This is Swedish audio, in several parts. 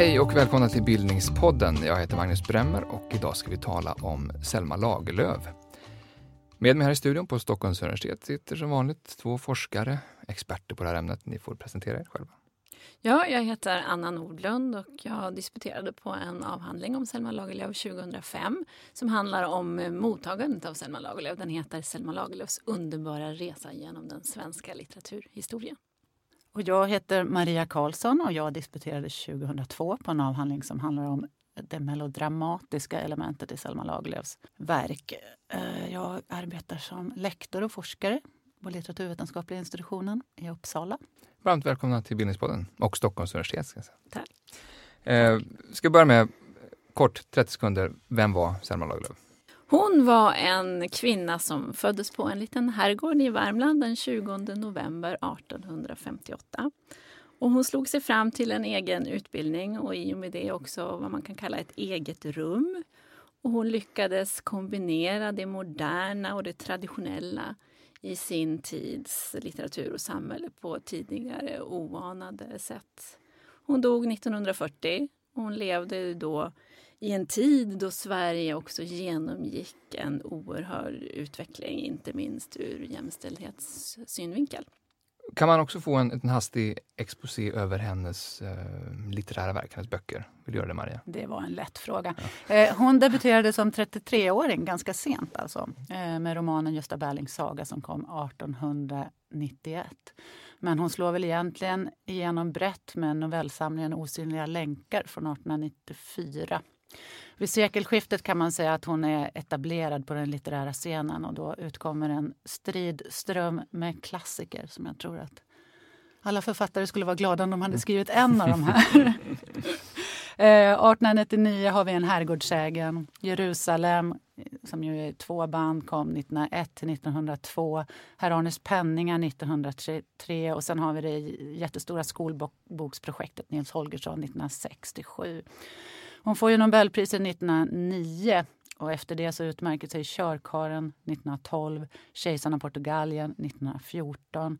Hej och välkomna till Bildningspodden. Jag heter Magnus Bremmer och idag ska vi tala om Selma Lagerlöf. Med mig här i studion på Stockholms universitet sitter som vanligt två forskare, experter på det här ämnet. Ni får presentera er själva. Ja, jag heter Anna Nordlund och jag disputerade på en avhandling om Selma Lagerlöf 2005 som handlar om eh, mottagandet av Selma Lagerlöf. Den heter Selma Lagerlöfs underbara resa genom den svenska litteraturhistorien. Och jag heter Maria Karlsson och jag disputerade 2002 på en avhandling som handlar om det melodramatiska elementet i Selma Lagerlöfs verk. Eh, jag arbetar som lektor och forskare på litteraturvetenskapliga institutionen i Uppsala. Varmt välkomna till Bildningspodden och Stockholms universitet. Ska jag säga. Tack. Eh, ska börja med kort, 30 sekunder. Vem var Selma Lagerlöf? Hon var en kvinna som föddes på en liten herrgård i Värmland den 20 november 1858. Och hon slog sig fram till en egen utbildning och i och med det också vad man kan kalla ett eget rum. Och hon lyckades kombinera det moderna och det traditionella i sin tids litteratur och samhälle på tidigare eh, oanade sätt. Hon dog 1940 hon levde då i en tid då Sverige också genomgick en oerhörd utveckling, inte minst ur jämställdhetssynvinkel. Kan man också få en, en hastig exposé över hennes eh, litterära verk, hennes böcker? Vill du göra det, Maria? Det var en lätt fråga. Ja. Eh, hon debuterade som 33-åring, ganska sent alltså, eh, med romanen Gösta Berlings saga som kom 1891. Men hon slår väl egentligen igenom brett med novellsamlingen Osynliga länkar från 1894 vid sekelskiftet kan man säga att hon är etablerad på den litterära scenen och då utkommer en stridström med klassiker som jag tror att alla författare skulle vara glada om de hade skrivit en av de här. 1899 eh, har vi en herrgårdsägen. Jerusalem, som ju är två band, kom 1901 till 1902. Herr Arnes penningar 1903 och sen har vi det jättestora skolboksprojektet Nils Holgersson 1967. Hon får ju Nobelpriset 1909 och efter det så utmärker sig Körkaren 1912, Kejsarna av Portugalien 1914,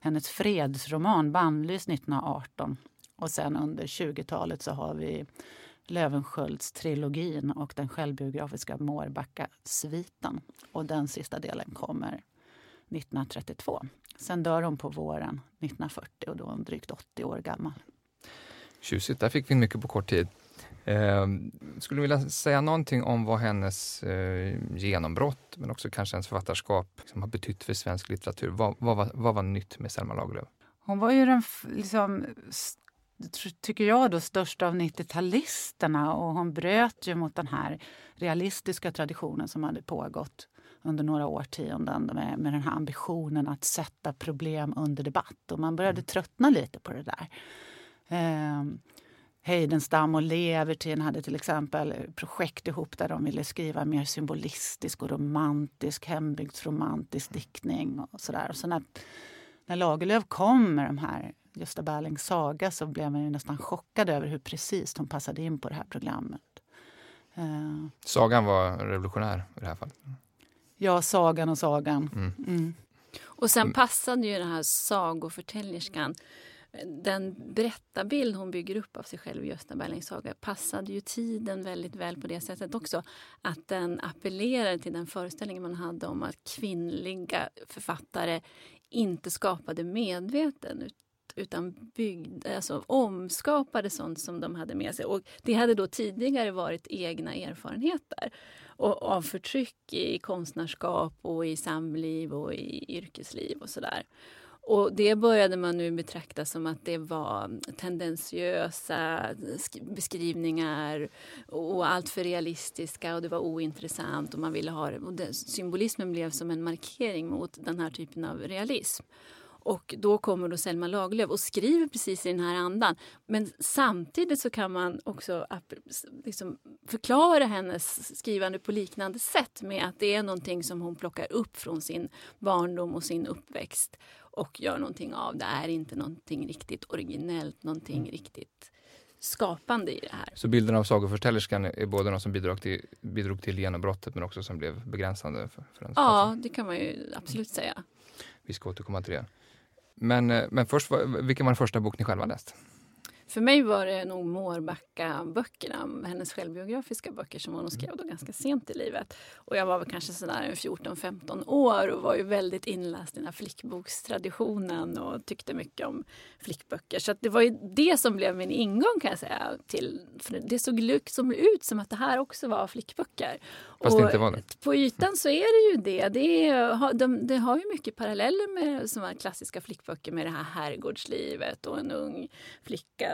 hennes fredsroman Bannlys 1918 och sen under 20-talet så har vi Löwenskiölds-trilogin och den självbiografiska Mårbacka-sviten. Och den sista delen kommer 1932. Sen dör hon på våren 1940 och då är hon drygt 80 år gammal. Tjusigt, där fick vi mycket på kort tid. Eh, skulle du vilja säga någonting om vad hennes eh, genombrott, men också kanske hennes författarskap, liksom, har betytt för svensk litteratur? Vad, vad, vad, vad var nytt med Selma Lagerlöf? Hon var ju den, liksom, tycker jag, då, största av 90-talisterna och hon bröt ju mot den här realistiska traditionen som hade pågått under några årtionden med, med den här ambitionen att sätta problem under debatt. Och man började mm. tröttna lite på det där. Eh, Heidenstam och Levertin hade till exempel projekt ihop där de ville skriva mer symbolistisk och romantisk, hembygdsromantisk diktning. och så där. Och så när, när Lagerlöf kom med de här Gösta Berlings saga så blev man ju nästan chockad över hur precis hon passade in på det här programmet. Uh, sagan var revolutionär i det här fallet? Ja, sagan och sagan. Mm. Mm. Och sen passade ju den här sagoförtäljerskan den berättarbild hon bygger upp av sig själv i Gösta Berlings saga passade ju tiden väldigt väl på det sättet också. Att den appellerade till den föreställning man hade om att kvinnliga författare inte skapade medveten utan byggde, alltså omskapade sånt som de hade med sig. Och det hade då tidigare varit egna erfarenheter och, av förtryck i konstnärskap och i samliv och i yrkesliv och sådär. Och det började man nu betrakta som att det var tendensiösa beskrivningar och allt för realistiska och det var ointressant och man ville ha det. Och det, symbolismen blev som en markering mot den här typen av realism. Och då kommer då Selma Lagerlöf och skriver precis i den här andan. Men samtidigt så kan man också liksom förklara hennes skrivande på liknande sätt med att det är någonting som hon plockar upp från sin barndom och sin uppväxt och gör någonting av. Det är inte någonting riktigt originellt, någonting mm. riktigt skapande i det här. Så bilden av sagoförställerskan är både något som bidrog till, bidrog till genombrottet men också som blev begränsande för, för hennes Ja, det kan man ju absolut säga. Vi ska återkomma till det. Men, eh, men först, vilken var den första bok ni själva läst? För mig var det nog Mårbacka-böckerna, hennes självbiografiska böcker som hon mm. skrev då ganska sent i livet. Och jag var väl kanske sådär 14-15 år och var ju väldigt inläst i den här flickbokstraditionen och tyckte mycket om flickböcker. Så det var ju det som blev min ingång kan jag säga. Till, för det såg liksom ut som att det här också var flickböcker. Fast och det inte var det. På ytan så är det ju det. Det, är, de, det har ju mycket paralleller med såna klassiska flickböcker med det här herrgårdslivet och en ung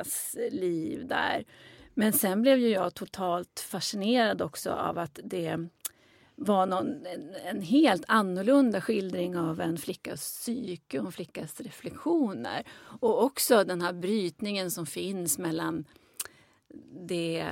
deras liv där. Men sen blev ju jag totalt fascinerad också av att det var någon, en, en, helt annorlunda skildring av en flickas psyke och en flickas reflektioner. Och också den här brytningen som finns mellan det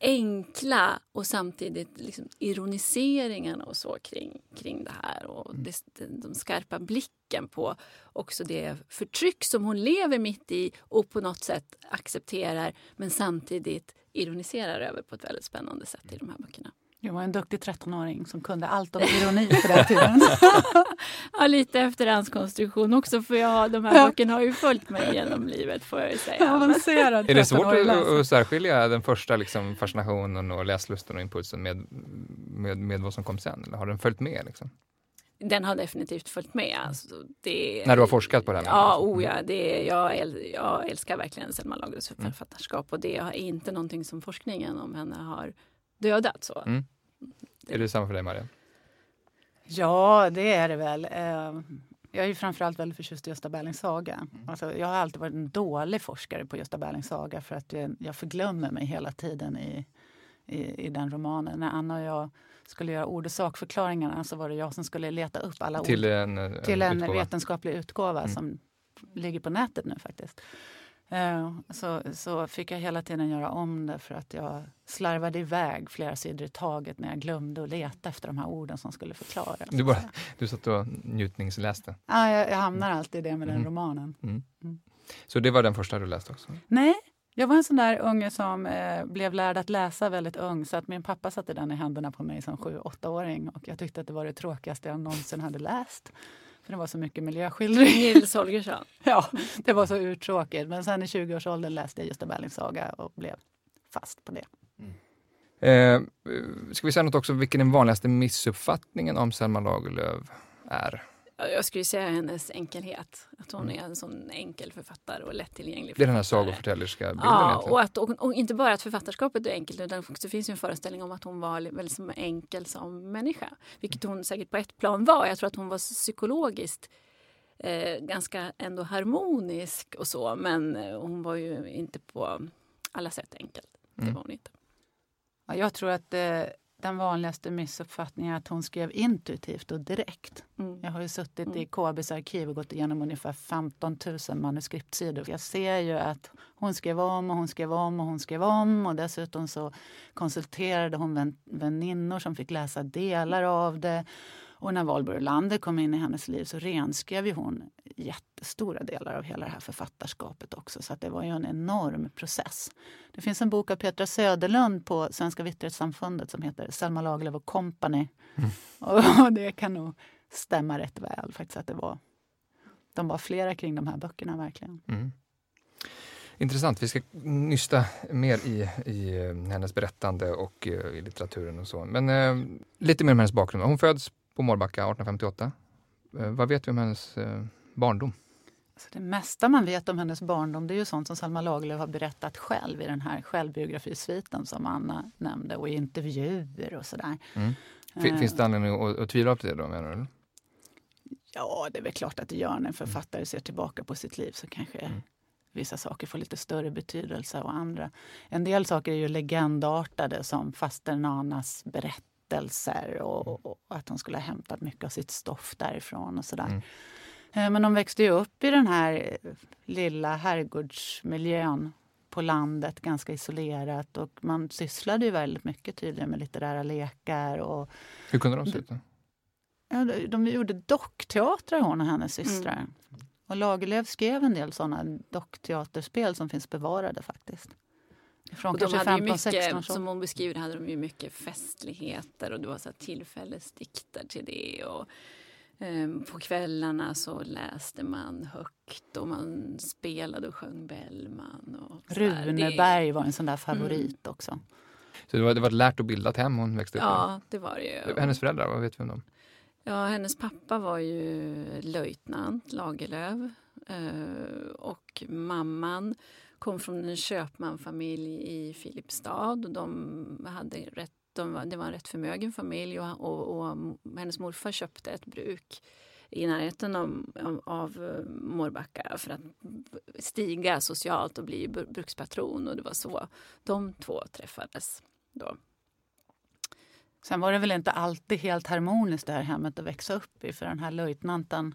enkla och samtidigt liksom ironiseringarna och så kring, kring det här. Och mm. det, de skarpa blicken på också det förtryck som hon lever mitt i och på något sätt accepterar men samtidigt ironiserar över på ett väldigt spännande sätt i de här böckerna. Jag var en duktig 13-åring som kunde allt om ironi på den tiden. ja, lite efterhandskonstruktion också för jag, de här böckerna har ju följt mig genom livet får jag ju säga. Avancerad Är det svårt att, att särskilja den första liksom, fascinationen och läslusten och impulsen med, med, med vad som kom sen? Eller har den följt med? Liksom? Den har definitivt följt med. Alltså, det, När du har forskat på det här? Ja, oh ja det, jag, äl, jag älskar verkligen Selma Lagerlöfs mm. författarskap och det är inte någonting som forskningen om henne har dödat. Så. Mm. Är det samma för dig, Maria? Ja, det är det väl. Eh, jag är ju framförallt väldigt förtjust i Gösta Berlings saga. Mm. Alltså, jag har alltid varit en dålig forskare på Gösta Berlings saga för att jag förglömmer mig hela tiden i, i, i den romanen. När Anna och jag skulle göra ord och sakförklaringarna så var det jag som skulle leta upp alla till ord. En, en till en utgåva. vetenskaplig utgåva mm. som ligger på nätet nu faktiskt. Eh, så, så fick jag hela tiden göra om det för att jag slarvade iväg flera sidor i taget när jag glömde att leta efter de här orden som skulle förklara. Du, bara, du satt och njutningsläste? Ja, jag, jag hamnar alltid i det med mm. den romanen. Mm. Mm. Så det var den första du läste också? Nej, jag var en sån där unge som eh, blev lärd att läsa väldigt ung så att min pappa satte den i händerna på mig som sju, åttaåring och jag tyckte att det var det tråkigaste jag någonsin hade läst. För det var så mycket miljöskildring. Nils Holgersson. ja, det var så urtråkigt. Men sen i 20-årsåldern läste jag Gösta Berlings saga och blev fast på det. Mm. Eh, ska vi säga något också vilken den vanligaste missuppfattningen om Selma Lagerlöf är? Jag skulle säga hennes enkelhet. Att hon mm. är en sån enkel författare och lättillgänglig Det är den här sagoförtällerska bilden Ja, och, att, och, och, inte bara att författarskapet är enkelt utan det finns ju en föreställning om att hon var väldigt som enkel som människa. Vilket hon säkert på ett plan var. Jag tror att hon var psykologiskt eh, ganska ändå harmonisk och så men eh, hon var ju inte på alla sätt enkel. Det mm. var hon inte. Ja, jag tror att eh, den vanligaste missuppfattningen är att hon skrev intuitivt och direkt. Mm. Jag har ju suttit mm. i KBs arkiv och gått igenom ungefär 15 000 manuskriptsidor. Jag ser ju att hon skrev om och hon skrev om och hon skrev om och dessutom så konsulterade hon vän, väninnor som fick läsa delar av det. Och när Valborg Olander kom in i hennes liv så renskrev ju hon jättestora delar av hela det här författarskapet också. Så det var ju en enorm process. Det finns en bok av Petra Söderlund på Svenska Vitterhetssamfundet som heter Selma Lagerlöf och Company. Mm. Och det kan nog stämma rätt väl faktiskt att det var de var flera kring de här böckerna verkligen. Mm. Intressant. Vi ska nysta mer i, i eh, hennes berättande och uh, i litteraturen och så. Men uh, lite mer om hennes bakgrund. Hon föds på Mårbacka 1858. Uh, vad vet vi om hennes barndom? Alltså det mesta man vet om hennes barndom det är ju sånt som Selma Lagerlöf har berättat själv i den här självbiografisviten som Anna nämnde och i intervjuer och sådär. Mm. Finns det anledning att, att tvivla på det då menar du? Ja, det är väl klart att det gör när en författare ser tillbaka på sitt liv så kanske mm. vissa saker får lite större betydelse och andra. En del saker är ju legendartade som faster Nanas berättelser och, och, att hon skulle ha hämtat mycket av sitt stoff därifrån och sådär. Mm. Eh, men de växte ju upp i den här lilla herrgårdsmiljön på landet, ganska isolerat. Och man sysslade ju väldigt mycket tydligen med litterära lekar. Och Hur kunde de se ut? Ja, de gjorde dockteatrar hon och hennes systrar. Mm. Och Lagerlöf skrev en del såna dockteaterspel som finns bevarade faktiskt. Från och de kanske hade ju 15, 16 mycket, som hon beskriver hade de ju mycket festligheter och det var så tillfällesdikter till det. Och, eh, på kvällarna så läste man högt och man spelade och sjöng Bellman. Och. Runeberg Det- var en sån där favorit också. Så det var, det var ett lärt och bildat hem hon växte upp Ja, det var det ju. Hennes föräldrar, vad vet vi om dem? Ja, hennes pappa var ju löjtnant Lagerlöf eh, och mamman kom från en köpmanfamilj i Filipstad. Och de hade rätt, de var, det var en rätt förmögen familj och, och, och hennes morfar köpte ett bruk i närheten av, av, av eh, Mårbacka för att stiga socialt och bli brukspatron. Och det var så de två träffades då. Sen var det väl inte alltid helt harmoniskt det här hemmet att växa upp i. För den här löjtnanten,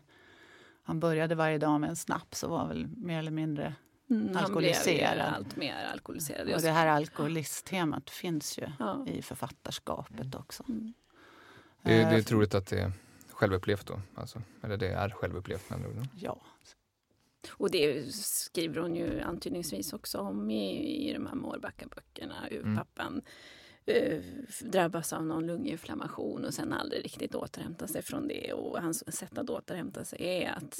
han började varje dag med en snaps och var väl mer eller mindre... Mm, han blev Alkoholiserad. allt mer alkoholiserad. Och det här alkoholisttemat finns ju Ja. i författarskapet också. Mm. Det, det är Eh, troligt att det är självupplevt då. Alltså, eller det är självupplevt med andra ord. Ja, Och det skriver hon ju antydningsvis också om i, i de här Mårbacka-böckerna. Hur Mm. pappan eh, drabbas av någon lunginflammation och sen aldrig riktigt återhämtar sig från det. Och hans sätt att återhämta sig är att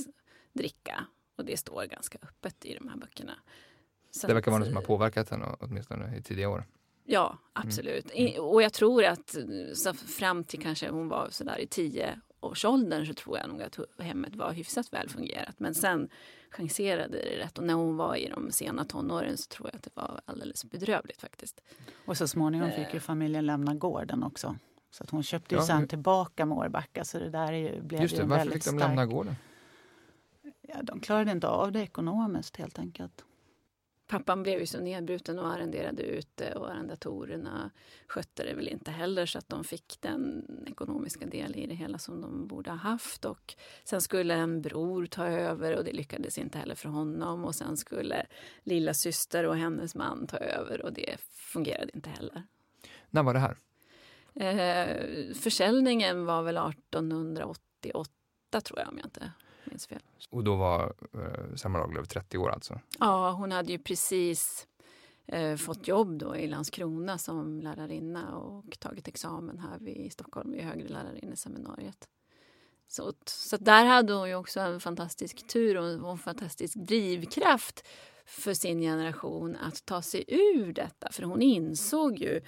dricka. Och det står ganska öppet i de här böckerna. Så Det verkar vara något som har påverkat henne åtminstone i tidiga år. Ja, absolut. I, och jag tror att så fram till kanske hon var sådär i tio årsåldern så tror jag nog att hemmet var hyfsat väl fungerat. Men sen chanserade det rätt och när hon var i de sena tonåren så tror jag att det var alldeles bedrövligt faktiskt. och så småningom fick Eh. ju familjen lämna gården också. Så att hon köpte ju Ja, sen tillbaka Mårbacka så det där blev Just ju det, en varför väldigt fick de stark... lämna gården? Ja, de klarade inte av det ekonomiskt helt enkelt. Pappan blev ju så nedbruten och arrenderade ut det och arrendatorerna skötte det väl inte heller så att de fick den ekonomiska del i det hela som de borde ha haft. Och sen skulle en bror ta över och det lyckades inte heller för honom. Och sen skulle lilla syster och hennes man ta över och det fungerade inte heller. När var det här? Eh, försäljningen var väl 1888 tror jag om jag inte minns fel. Och då var eh, Selma Lagerlöf 30 år alltså. Ja, hon hade ju precis eh, fått jobb då i Landskrona som lärarinna och tagit examen här i Stockholm vid högre lärarinneseminariet. Så, så där hade hon ju också en fantastisk tur och en fantastisk drivkraft för sin generation att ta sig ur detta. För hon insåg ju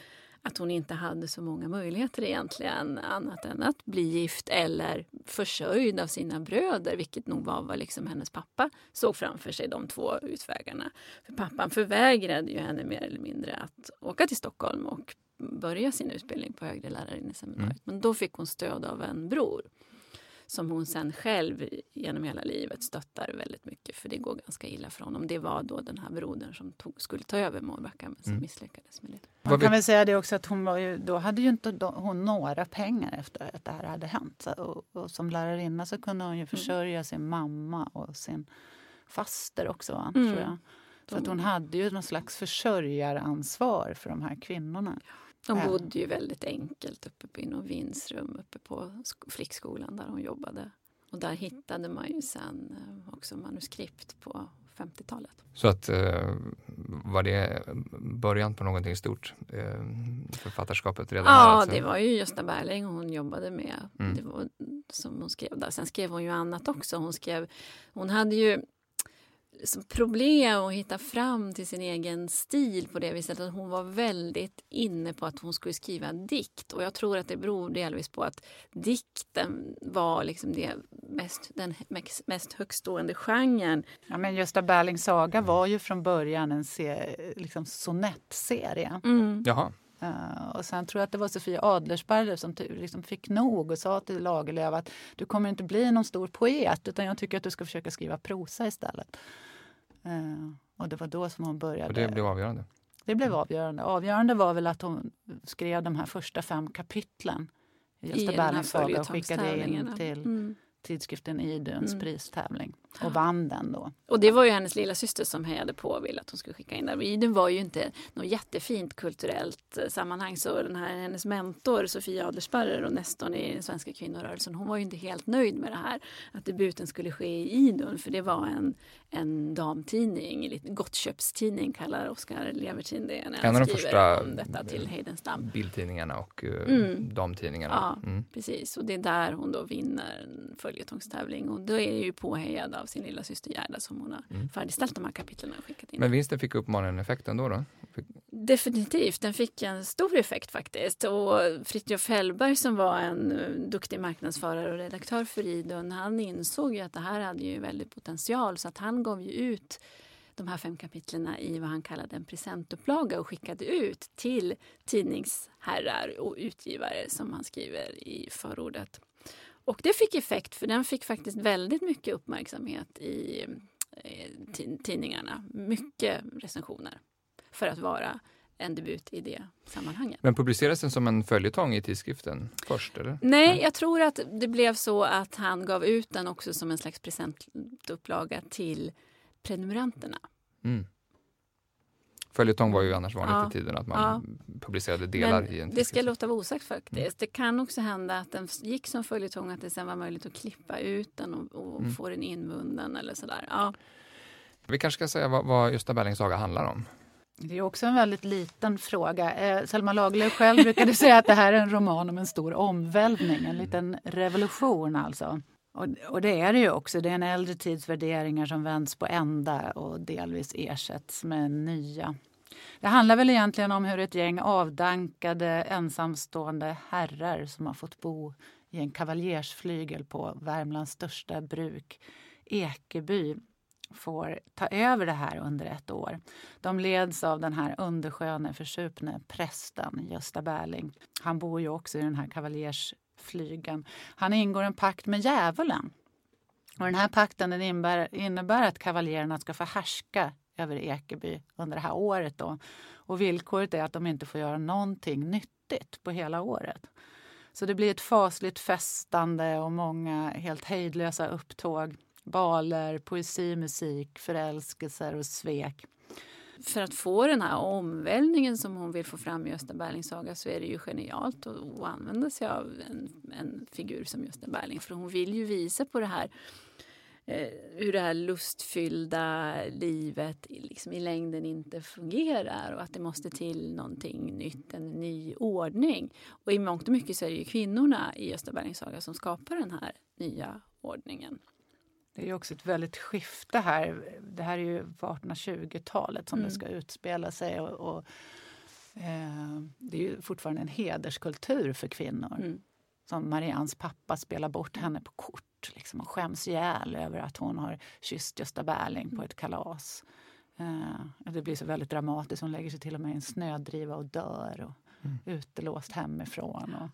att hon inte hade så många möjligheter egentligen annat än att bli gift eller försörjd av sina bröder, vilket nog var vad liksom hennes pappa såg framför sig, de två utvägarna. För pappan förvägrade ju henne mer eller mindre att åka till Stockholm och börja sin utbildning på högre lärarinneseminariet. Mm. Men då fick hon stöd av en bror som hon sen själv genom hela livet stöttar väldigt mycket för det går ganska illa för honom. Det var då den här brodern som tog, skulle ta över Mårbacka men som Mm. misslyckades med det. Man kan väl säga det också att hon var ju, då hade ju inte då, hon några pengar efter att det här hade hänt. Och, och som lärarinna så kunde hon ju försörja sin mamma och sin faster också. Va, Mm. tror jag. Så att hon hade ju någon slags försörjaransvar för de här kvinnorna. De Ja. bodde ju väldigt enkelt uppe på i något vindsrum uppe på sk- flickskolan där hon jobbade. Och där hittade man ju sen eh, också manuskript på 50-talet. Så att eh, var det början på någonting stort? Eh, författarskapet redan? Ja, alltså? det var ju Gösta Berling hon jobbade med. Mm. Det var, som hon skrev där. Sen skrev hon ju annat också. Hon, skrev, hon hade ju problem att hitta fram till sin egen stil på det viset att hon var väldigt inne på att hon skulle skriva dikt. Och jag tror att det beror delvis på att dikten var liksom det mest, den mest, högstående genren. Ja, men Gösta Berlings saga var ju från början en se, liksom sonettserie. Mm. Jaha, Uh, och sen tror jag att det var Sofia Adlersberger som liksom fick nog och sa till Lagerlöf att du kommer inte bli någon stor poet utan jag tycker att du ska försöka skriva prosa istället. Uh, och det var då som hon började. och det blev avgörande. Det blev avgörande. Avgörande var väl att hon skrev de här första fem kapitlen i Gösta Berlings saga och skickade in till Mm. tidskriften Iduns Mm. pristävling. Och vann den då. Och det var ju hennes lilla syster som hejade på och ville att hon skulle skicka in den. Iden var ju inte något jättefint kulturellt eh, sammanhang så den här hennes mentor Sofia Adlersparrer och Nestorn i den svenska kvinnorörelsen hon var ju inte helt nöjd med det här att debuten skulle ske i Idun för det var en, en damtidning, en gottköpstidning kallar Oskar Levertin det när en han av de skriver första om detta till Heidenstam. Bildtidningarna och uh, Mm. damtidningarna. Ja, Mm. precis. Och det är där hon då vinner en följetongstävling. Och då är det ju påhejad av sin lilla syster Gerda som hon har Mm. färdigställt de här kapitlen och skickat in. Men vinsten fick uppenbarligen effekt ändå då? Fick, Definitivt, den fick en stor effekt faktiskt. Och Fritiof Hellberg som var en eh, duktig marknadsförare och redaktör för Idun, han insåg ju att det här hade ju väldigt potential så att han gav ju ut de här fem kapitlen i vad han kallade en presentupplaga och skickade ut till tidningsherrar och utgivare som han skriver i förordet. Och det fick effekt för den fick faktiskt väldigt mycket uppmärksamhet i eh, ti- tidningarna. Mycket recensioner för att vara en debut i det sammanhanget. men publicerades den som en följetong i tidskriften först? Eller? Nej, jag tror att det blev så att han gav ut den också som en slags presentupplaga till prenumeranterna. Mm. Följetong var ju annars vanligt Ja. i tiden att man publicerade delar Men i en det ska låta vara osagt faktiskt. Det kan också hända att den gick som följetong att det sen var möjligt att klippa ut den och, och Mm. få den inbunden eller sådär. Ja. Vi kanske ska säga vad, vad Gösta Berlings saga handlar om. Det är också en väldigt liten fråga. Eh, Selma Lagerlöf själv brukade säga att det här är en roman om en stor omvälvning, en liten revolution alltså. Och, och det är det ju också. Det är en äldre tids värderingar som vänds på ända och delvis ersätts med nya. Det handlar väl egentligen om hur ett gäng avdankade ensamstående herrar som har fått bo i en kavaljersflygel på Värmlands största bruk, Ekeby, får ta över det här under ett år. De leds av den här undersköne, försupne prästen Gösta Berling. Han bor ju också i den här flygen. Han ingår en pakt med djävulen. Och den här pakten den innebär, innebär att kavaljerna ska få härska över Ekeby under det här året. Då. Och villkoret är att de inte får göra någonting nyttigt på hela året. Så det blir ett fasligt festande och många helt hejdlösa upptåg. Baler, poesi, musik, förälskelser och svek. För att få den här omvälvningen som hon vill få fram i Gösta Berlings saga så är det ju genialt att, att använda sig av en, en figur som Gösta Berling. För hon vill ju visa på det här eh, hur det här lustfyllda livet i- liksom i längden inte fungerar och att det måste till någonting nytt, en ny ordning. Och i mångt och mycket så är det ju kvinnorna i Gösta Berlings saga som skapar den här nya ordningen. Det är också ett väldigt skifte här. Det här är ju på 1820-talet som Mm. det ska utspela sig. Och, och, eh, det är ju fortfarande en hederskultur för kvinnor. Mm. Som Marians pappa spelar bort henne på kort liksom, och skäms ihjäl över att hon har kysst Gösta Berling på ett kalas. Eh, det blir så väldigt dramatiskt. Hon lägger sig till och med i en snödriva och dör. Och Utelåst hemifrån. Och,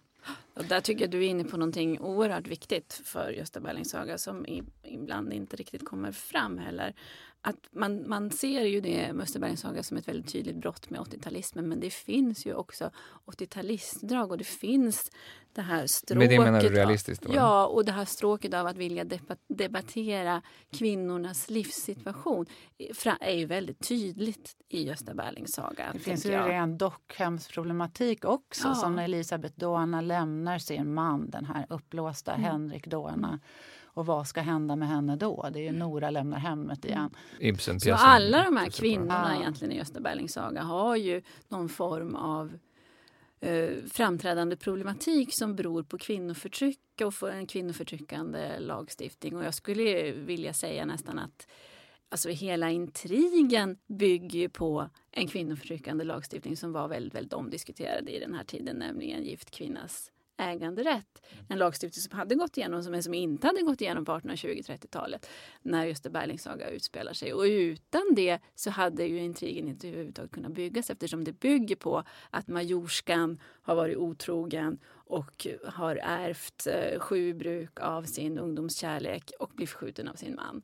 och där tycker jag du är inne på någonting oerhört viktigt för Gösta Berlings saga som i, ibland inte riktigt kommer fram heller. Att man, man ser ju det med Gösta Berlings saga som ett väldigt tydligt brott med 80-talismen men det finns ju också 80-talistdrag och det finns det här stråket. Med det menar du av- realistiskt? Då? Ja, och det här stråket av att vilja debattera kvinnornas livssituation är ju väldigt tydligt i Gösta Berlings saga. det finns ju jag. ren dockhemsproblematik också. Ja. Som när Elisabeth Doana lämnar sin man, den här uppblåsta Mm. Henrik Doana. Och vad ska hända med henne då? Det är Mm. ju Nora lämnar hemmet igen. Ibsen-pjäsen. Så alla de här kvinnorna egentligen i Gösta Berlings saga har ju någon form av eh, framträdande problematik som beror på kvinnoförtryck och en kvinnoförtryckande lagstiftning. Och jag skulle vilja säga nästan att alltså hela intrigen bygger på en kvinnoförtryckande lagstiftning som var väldigt, väldigt omdiskuterad i den här tiden, nämligen gift kvinnas äganderätt. En lagstiftning som hade gått igenom men som inte hade gått igenom på 1820-30-talet när Gösta Berlings saga utspelar sig. Och utan det så hade ju intrigen inte överhuvudtaget kunnat byggas eftersom det bygger på att majorskan har varit otrogen och har ärvt eh, sju bruk av sin ungdomskärlek och blir förskjuten av sin man.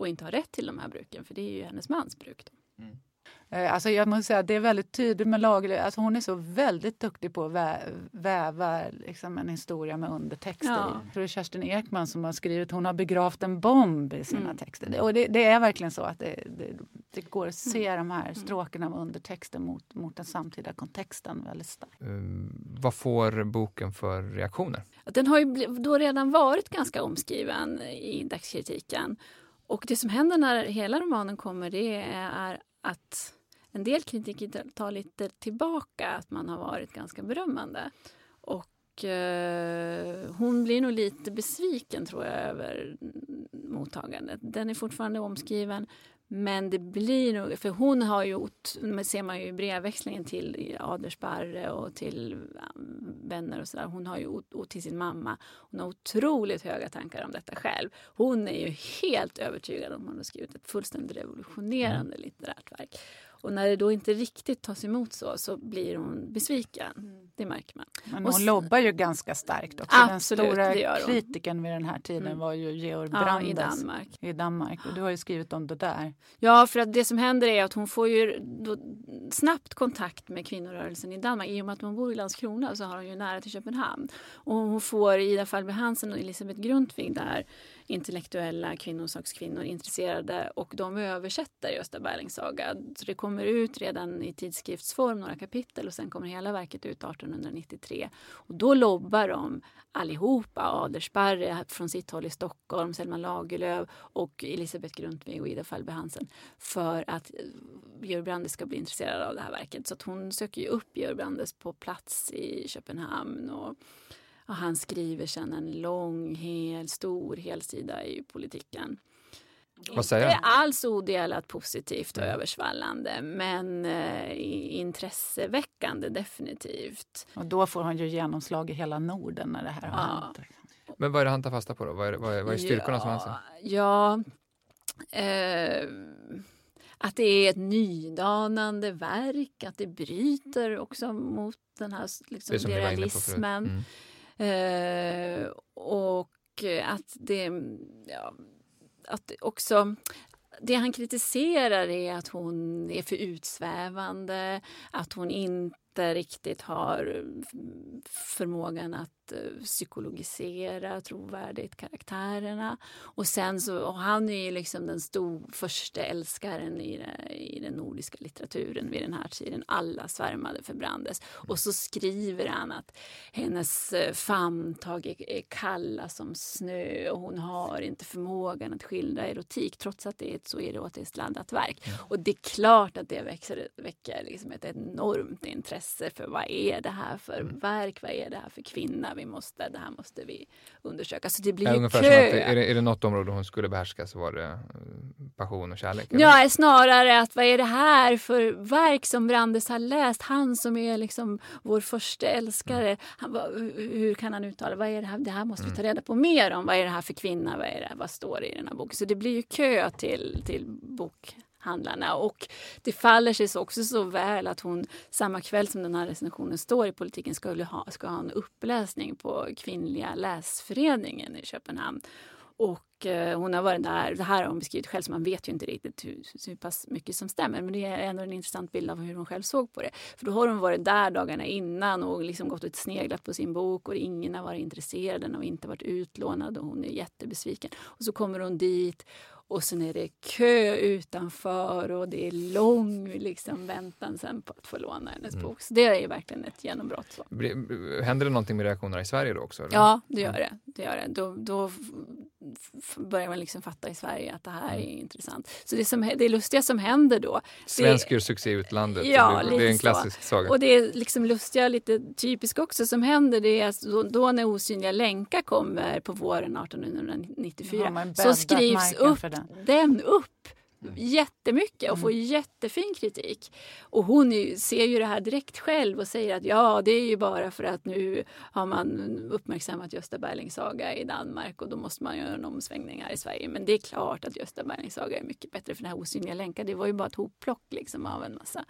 Och inte har rätt till de här bruken för det är ju hennes mans bruk. Då. Mm. Eh, alltså jag måste säga att det är väldigt tydligt med Lagerlöf. Alltså hon är så väldigt duktig på att vä väva liksom en historia med undertexter. Ja. Jag tror det är Kerstin Ekman som har skrivit Hon har begravt en bomb i sina Mm. texter. Och det, det är verkligen så att det, det, det går att se Mm. de här stråkarna med undertexter mot, mot den samtida kontexten väldigt starkt. Um, vad får boken för reaktioner? Den har ju då redan varit ganska omskriven i dagskritiken. Och det som händer när hela romanen kommer det är att en del kritiker tar lite tillbaka att man har varit ganska berömmande. Och eh, hon blir nog lite besviken tror jag över mottagandet. Den är fortfarande omskriven men det blir nog, för hon har ju, ser man ju i brevväxlingen till Adersparre och till vänner och sådär. Hon har ju, och till sin mamma, hon har otroligt höga tankar om detta själv. Hon är ju helt övertygad om att hon har skrivit ett fullständigt revolutionerande litterärt verk. Och när det då inte riktigt tas emot så, så blir hon besviken. Det märker man. Men Och hon s- lobbar ju ganska starkt också. Absolut, den stora kritiken vid den här tiden Mm. var ju Georg Ja, Brandes i Danmark. i Danmark. Och du har ju skrivit om det där. Ja, för att det som händer är att hon får ju snabbt kontakt med kvinnorörelsen i Danmark. I och med att hon bor i Landskrona så har hon ju nära till Köpenhamn. Och hon får Ida Falbe Hansen och Elisabeth Grundtvig där, intellektuella kvinnosakskvinnor intresserade och de översätter Gösta Berlings saga. Så det kommer ut redan i tidskriftsform några kapitel och sen kommer hela verket ut 1893. Och då lobbar de allihopa, Adersparre från sitt håll i Stockholm, Selma Lagerlöf och Elisabeth Grundtvig och Ida Falbe Hansen för att Georg Brandes ska bli intresserad av det här verket. Så att hon söker ju upp Georg Brandes på plats i Köpenhamn och, och han skriver sen en lång, hel, stor helsida i politiken. Vad säger Inte han? alls odelat positivt och Nej. översvallande men eh, intresseväckande definitivt. Och då får hon ju genomslag i hela Norden när det här har Ja. hänt. Men vad är det han tar fasta på då? Vad är, vad är, vad är styrkorna som han ser? Ja, eh, att det är ett nydanande verk, att det bryter också mot den här liksom, Det realismen. Eh, och att det, ja, att också det han kritiserar är att hon är för utsvävande, att hon inte riktigt har förmågan att eh, psykologisera trovärdigt karaktärerna. Och sen så, och han är ju liksom den stor, första älskaren i, det, i den nordiska litteraturen vid den här tiden. Alla svärmade för Brandes. Och så skriver han att hennes eh, famntag är, är kalla som snö och hon har inte förmågan att skildra erotik trots att det är ett så erotiskt laddat verk. Och det är klart att det växer, väcker liksom ett enormt intresse för vad är det här för Mm. verk, vad är det här för kvinna, vi måste, det här måste vi undersöka. Så det blir Ja, ju ungefär kö. som att är, det, är det något område hon skulle behärska så var det eh, passion och kärlek? eller? Ja, snarare att vad är det här för verk som Brandes har läst? Han som är liksom vår första älskare. Han, vad- hur kan han uttala? Vad är det här? Det här måste vi ta reda på mer om. Vad är det här för kvinna? Vad, är det, vad står det i den här boken? Så det blir ju kö till, till handlarna. Och det faller sig också så väl att hon samma kväll som den här recensionen står i politiken skulle ha, ska ha en uppläsning på Kvinnliga läsföreningen i Köpenhamn. Och eh, hon har varit där, det här har hon beskrivit själv så man vet ju inte riktigt hur, hur pass mycket som stämmer. Men det är ändå en intressant bild av hur hon själv såg på det. För då har hon varit där dagarna innan och liksom gått och sneglat på sin bok och ingen har varit intresserad, den har inte varit utlånad och hon är jättebesviken. Och så kommer hon dit och sen är det kö utanför och det är lång liksom, väntan sen på att få låna hennes Mm. bok. Så det är verkligen ett genombrott. Så. Händer det någonting med reaktionerna i Sverige då också? eller? Ja, det gör det. det, gör det. Då, då börjar man liksom fatta i Sverige att det här är intressant. Så det, som, det lustiga som händer då... Svensk gör succé i utlandet. Ja, det, det är en så. klassisk saga. Och det är liksom lustiga, lite typiskt också som händer det är att då, då när Osynliga länkar kommer på våren Då har 1894 man så skrivs upp den. upp jättemycket och Mm. får jättefin kritik. Och hon ju- ser ju det här direkt själv och säger att ja, det är ju bara för att nu har man uppmärksammat Gösta Berlings saga i Danmark och då måste man göra en omsvängning här i Sverige. Men det är klart att Gösta Berlings saga är mycket bättre för den här osynliga länkar. Det var ju bara ett hopplock liksom av en massa.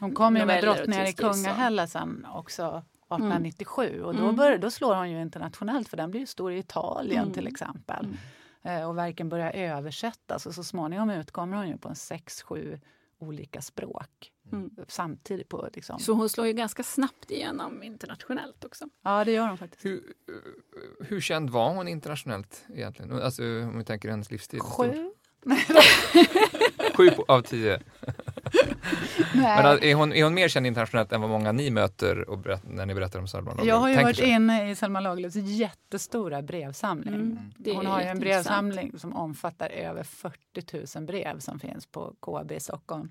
Hon kom ju med Drottningar i. Kungahälla sen också 1897 och då, Mm. börjar, då slår hon ju internationellt för den blir ju stor i Italien Mm. till exempel. Mm. Eh, och verken börjar översättas och så småningom utkommer hon ju på en sex, sju olika språk Mm. samtidigt. på liksom. Så hon slår ju ganska snabbt igenom internationellt också. Ja, det gör hon faktiskt. Hur, hur känd var hon internationellt egentligen? Alltså om vi tänker hennes livstid. Sju? Sju av tio. Nej. Men är hon, är hon mer känd internationellt än vad många ni möter och berätt, när ni berättar om Salman Lagerlöf? Jag har ju Tänker varit sig? inne i Selma Lagerlöfs jättestora brevsamling. Mm, Hon har ju en brevsamling som omfattar över 40 000 brev som finns på KB i Stockholm.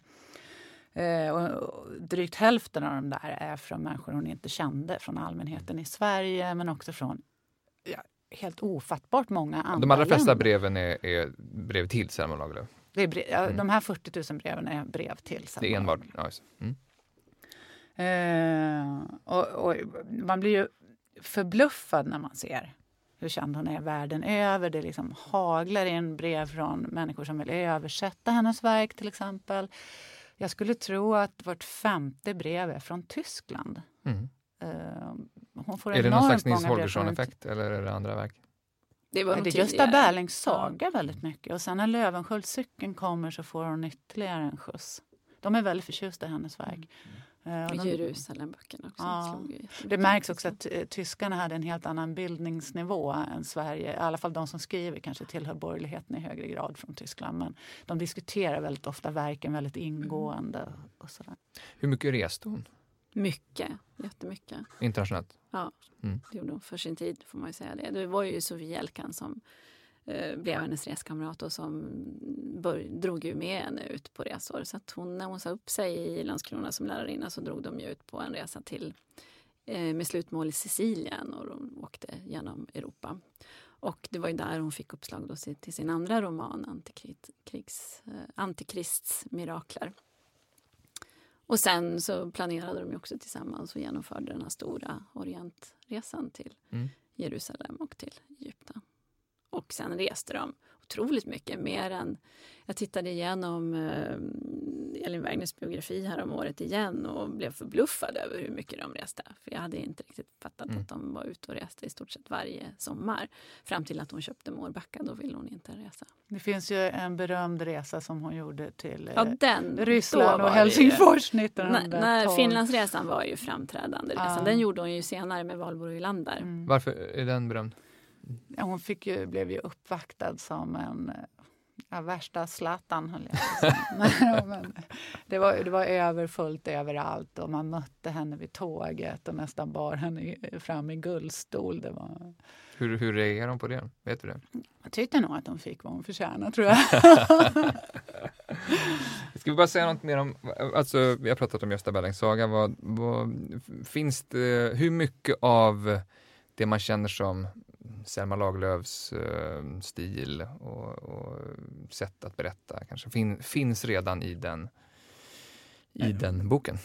Eh, och drygt hälften av de där är från människor hon inte kände, från allmänheten i Sverige men också från ja, helt ofattbart många andra De allra flesta länder. breven är, är brev till Selma Lagerlöf. Det är brev, Mm. De här 40 000 breven är brev till Selma Det är enbart. Ja. Mm. Eh, och, och man blir ju förbluffad när man ser hur känd hon är världen över. Det liksom haglar in brev från människor som vill översätta hennes verk till exempel. Jag skulle tro att vart femte brev är från Tyskland. Mm. Eh, hon får Är det någon slags Nils Holgersson-effekt eller är det andra verk? Det var det är Gösta. Berlings saga väldigt mycket. Och sen när Löwenskiöldscykeln kommer så får hon ytterligare en skjuts. De är väldigt förtjusta i hennes verk. Eh, och Och de- Jerusalemböckerna också. Ja. Det märks också att eh, tyskarna hade en helt annan bildningsnivå än Sverige. I alla fall de som skriver kanske tillhör borgerligheten i högre grad från Tyskland. Men de diskuterar väldigt ofta verken väldigt ingående. Och sådär. Hur mycket reste hon Mycket, jättemycket. internationellt? Det gjorde hon för sin tid, får man ju säga det. Det var ju Sofie Jelkan som eh, blev hennes reskamrat och som bör, drog ju med henne ut på resor. Så att hon, när hon sa upp sig i Landskrona som lärarinna så drog de ju ut på en resa till eh, med slutmål i Sicilien och de åkte genom Europa. Och det var ju där hon fick uppslag då till sin andra roman Antikrigs, krigs, eh, Antikrists mirakler. Och sen så planerade de ju också tillsammans och genomförde den här stora Orientresan till Mm. Jerusalem och till Egypten. Och sen reste de otroligt mycket, mer än... Jag tittade igenom eh, Elin Wägners biografi här om året igen och blev förbluffad över hur mycket de reste. För jag hade inte riktigt fattat Mm. att de var ute och reste i stort sett varje sommar. Fram till att hon köpte Mårbacka, då ville hon inte resa. Det finns ju en berömd resa som hon gjorde till eh, Ja, den, Ryssland och Helsingfors När, 1912. när Finlandsresan var ju framträdande resan. Ja. Den gjorde hon ju senare med Valborg Ylander. Mm. Varför är den berömd? Ja, hon fick ju, blev ju uppvaktad som en ja, värsta Zlatan, höll jag säga. Men det, var, det var överfullt överallt och man mötte henne vid tåget och nästan bar henne fram i guldstol. Det var, Hur, hur reagerar de på det? Vet du det? jag tyckte nog att hon fick vad hon förtjänade, tror jag. Ska vi bara säga något mer om, alltså vi har pratat om Gösta Berlings saga, vad, vad, finns det, hur mycket av det man känner som Selma Lagerlöfs eh, stil och, och sätt att berätta kanske fin, finns redan i den, i den boken?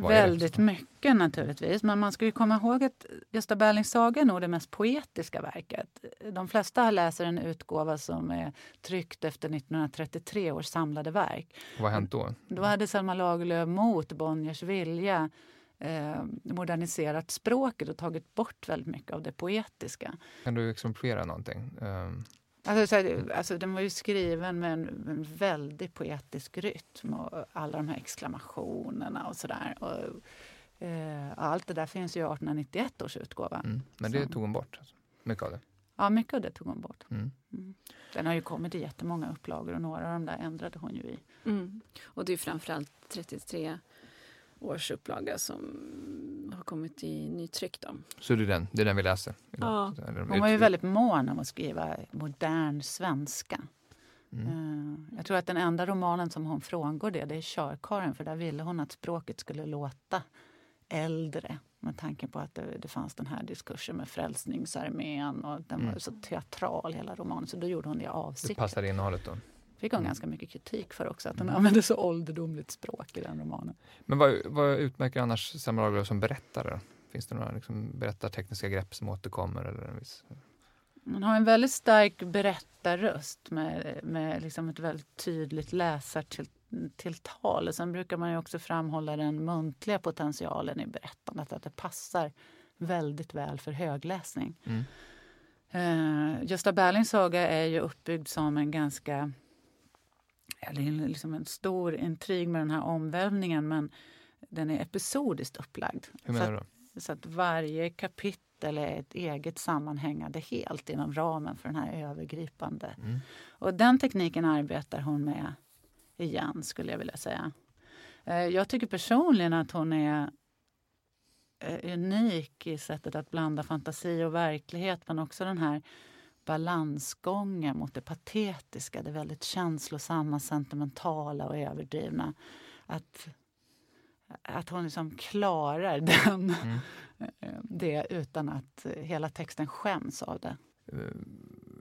Väldigt mycket naturligtvis. Men man ska ju komma ihåg att Gösta Berlings saga är nog det mest poetiska verket. De flesta läser en utgåva som är tryckt efter 1933 års samlade verk. Vad har hänt då? Då hade Selma Lagerlöf mot Bonniers vilja eh, moderniserat språket och tagit bort väldigt mycket av det poetiska. Kan du exemplifiera någonting? Um, Alltså, så här, alltså, den var ju skriven med en, en väldigt poetisk rytm och alla de här exklamationerna och sådär. Och, eh, allt det där finns ju i 1891 års utgåva. mm, men det Så. tog hon bort, alltså. mycket av det. Ja, mycket av det tog hon bort. Mm. Mm. Den har ju kommit i jättemånga upplagor och några av dem där ändrade hon ju i. Mm. Och det är framförallt 33 års upplaga som har kommit i nytryck. Då. Så det är den, det är den vi läser? idag. Ja. Hon var ju väldigt mån om att skriva modern svenska. Mm. Eh, Jag tror att den enda romanen som hon frångår det, det är Körkaren för där ville hon att språket skulle låta äldre med tanke på att det, det fanns den här diskursen med Frälsningsarmén och den Mm. var så teatral hela romanen så då gjorde hon det Det avsiktligt. passar innehållet då. Fick hon Mm. ganska mycket kritik för också att hon använde så ålderdomligt språk i den romanen. Men vad, vad utmärker annars Selma Lagerlöf som berättare? Finns det några liksom, berättartekniska grepp som återkommer? Eller en viss... Hon har en väldigt stark berättarröst med, med liksom ett väldigt tydligt läsartilltal. Och Sen brukar man ju också framhålla den muntliga potentialen i berättandet, att det passar väldigt väl för högläsning. Mm. Eh, Gösta Berlings saga är ju uppbyggd som en ganska det är liksom en stor intrig med den här omvälvningen men den är episodiskt upplagd. Hur menar du? Så att, så att varje kapitel är ett eget sammanhängande helt inom ramen för den här övergripande. Mm. Och den tekniken arbetar hon med igen, skulle jag vilja säga. Eh, jag tycker personligen att hon är eh, unik i sättet att blanda fantasi och verklighet men också den här balansgången mot det patetiska, det väldigt känslosamma, sentimentala och överdrivna. Att, att hon liksom klarar den, mm. det utan att hela texten skäms av det.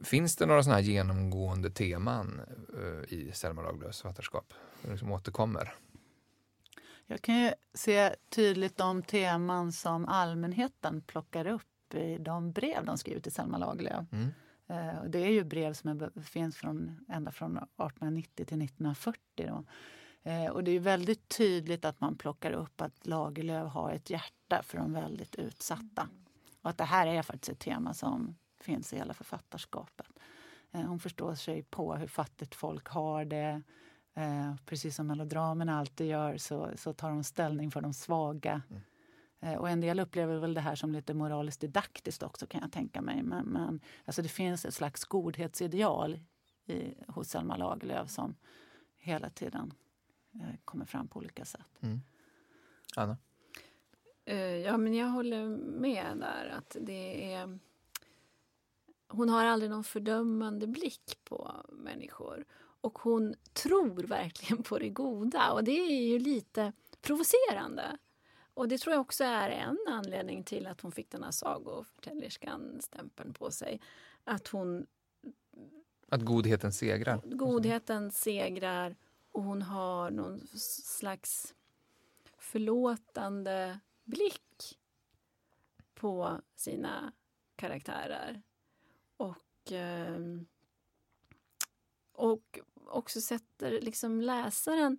Finns det några såna här genomgående teman i Selma Lagerlöfs författarskap som liksom återkommer? Jag kan ju se tydligt de teman som allmänheten plockar upp i de brev de skriver till Selma Lagerlöf. Mm. Eh, det är ju brev som är, finns från, ända från 1890 till 1940. Då. Eh, och det är väldigt tydligt att man plockar upp att Lagerlöf har ett hjärta för de väldigt utsatta. Och att det här är faktiskt ett tema som finns i hela författarskapet. Eh, hon förstår sig på hur fattigt folk har det. Eh, precis som melodramerna alltid gör så, så tar hon ställning för de svaga. Mm. Eh, och en del upplever väl det här som lite moraliskt didaktiskt också kan jag tänka mig. Men, men alltså det finns ett slags godhetsideal i, hos Selma Lagerlöf som hela tiden eh, kommer fram på olika sätt. Mm. Anna? Uh, ja, men jag håller med där att det är... Hon har aldrig någon fördömande blick på människor. Och hon tror verkligen på det goda och det är ju lite provocerande. Och det tror jag också är en anledning till att hon fick den här sagoförtäljerskan-stämpeln på sig. Att hon... Att godheten segrar? Godheten segrar och hon har någon slags förlåtande blick på sina karaktärer. Och, ehm, och också sätter liksom läsaren